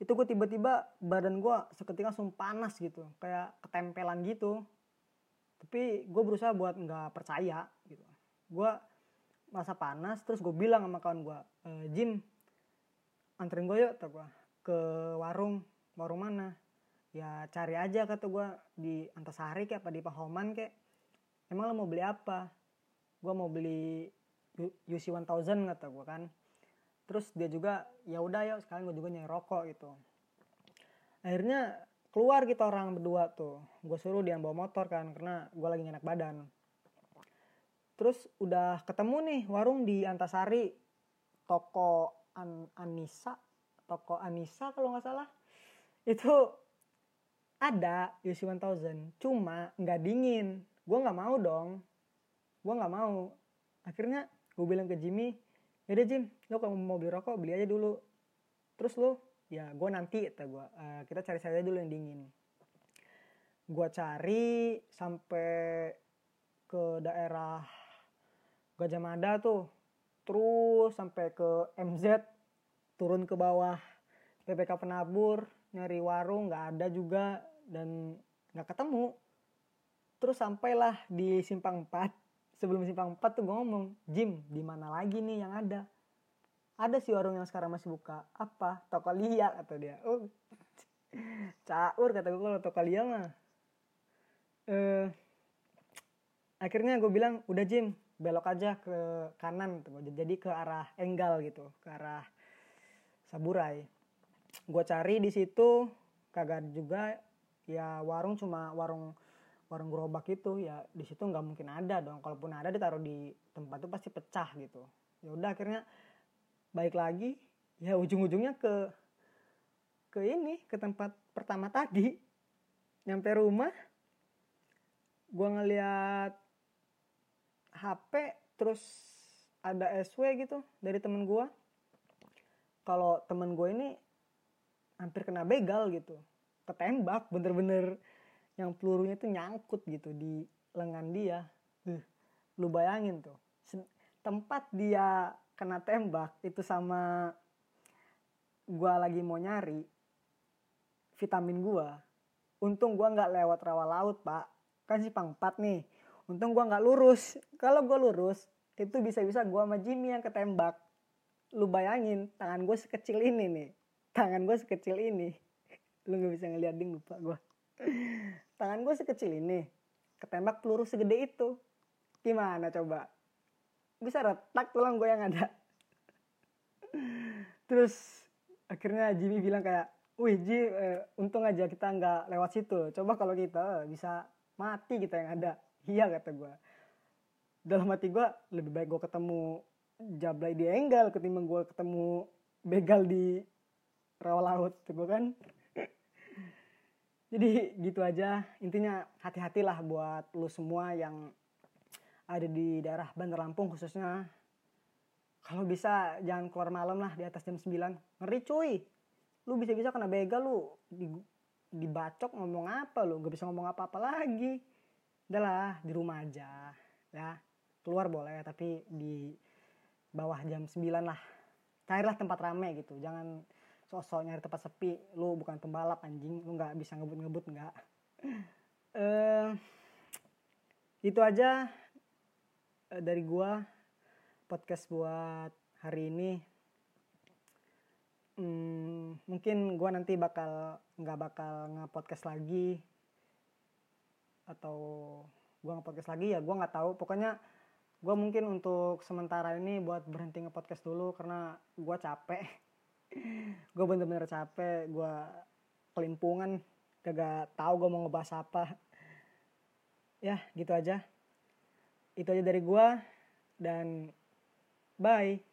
itu gue tiba-tiba badan gue seketika langsung panas gitu. Kayak ketempelan gitu. Tapi gue berusaha buat nggak percaya gitu. Gue masa panas terus gue bilang sama kawan gue e, Jim anterin gue yuk kata gue ke warung. Warung mana ya cari aja kata gue di Antasari kayak apa di Pahoman kayak emang lo mau beli apa? Gue mau beli UC 1000 kata gue kan. Terus dia juga ya udah ya sekarang gue juga nyari rokok gitu. Akhirnya keluar kita orang berdua tuh. Gue suruh dia bawa motor kan karena gue lagi enak badan. Terus udah ketemu nih warung di Antasari. Toko An Anissa toko Anissa kalau nggak salah. Itu ada UC 1000 cuma nggak dingin. Gue nggak mau dong. Gue nggak mau. Akhirnya gue bilang ke Jimmy yaudah Jim lo kalau mau beli rokok beli aja dulu. Terus lo ya gue nanti kata gue uh, kita cari saja dulu yang dingin. Gue cari sampai ke daerah Gajah Mada tuh. Terus sampai ke MZ turun ke bawah. PPK penabur nyari warung nggak ada juga dan nggak ketemu. Terus sampailah di simpang 4 sebelum simpang 4 tuh gue ngomong Jim di mana lagi nih yang ada? Ada sih warung yang sekarang masih buka. Apa? Toko lia kata dia. Oh caur kata gue kalau toko lia mah. Eh akhirnya gue bilang udah Jim belok aja ke kanan tuh jadi ke arah Enggal gitu ke arah Saburai. Gue cari di situ kagak juga ya warung cuma warung warung gerobak itu ya di situ nggak mungkin ada dong. Kalaupun ada ditaruh di tempat itu pasti pecah gitu. Ya udah akhirnya baik lagi ya ujung-ujungnya ke ke ini ke tempat pertama tadi. Nyampe rumah gue ngeliat HP terus ada SW gitu dari temen gue kalau temen gue ini hampir kena begal gitu ketembak bener-bener yang pelurunya tuh nyangkut gitu di lengan dia. Uh, lu bayangin tuh. Tempat dia kena tembak itu sama gua lagi mau nyari vitamin gua. Untung gua nggak lewat rawa laut, Pak. Kan si pangpat nih. Untung gua nggak lurus. Kalau gua lurus, itu bisa-bisa gua sama Jimmy yang ketembak. Lu bayangin, tangan gue sekecil ini nih. Tangan gue sekecil ini. Lu gak bisa ngeliat ding lupa gue tangan gue sekecil ini ketembak peluru segede itu. Gimana coba? Bisa retak tulang gue yang ada. Terus akhirnya Jimmy bilang kayak wih Ji eh, untung aja kita nggak lewat situ. Coba kalau kita bisa mati kita yang ada. Iya kata gue dalam hati gue lebih baik gue ketemu Jablay di Enggal ketimbang gue ketemu begal di rawa laut gue kan jadi gitu aja. Intinya hati-hatilah buat lu semua yang ada di daerah Bandar Lampung khususnya. Kalau bisa jangan keluar malam lah di atas jam 9 ngeri cuy. Lu bisa-bisa kena begal lu di, dibacok ngomong apa lu? Gak bisa ngomong apa-apa lagi. Udahlah di rumah aja ya. Keluar boleh tapi di bawah jam 9 lah. Carilah tempat rame gitu. Jangan sosok nyari tempat sepi lu bukan pembalap anjing. Lu nggak bisa ngebut-ngebut nggak. Uh, itu aja uh, dari gua podcast buat hari ini. Hmm, mungkin gua nanti bakal nggak bakal nge-podcast lagi. Atau gua nge-podcast lagi ya gua nggak tahu. Pokoknya gue mungkin untuk sementara ini buat berhenti nge-podcast dulu karena gue capek gue bener-bener capek gue kelimpungan kagak tahu gue mau ngebahas apa. Ya gitu aja. Itu aja dari gue dan bye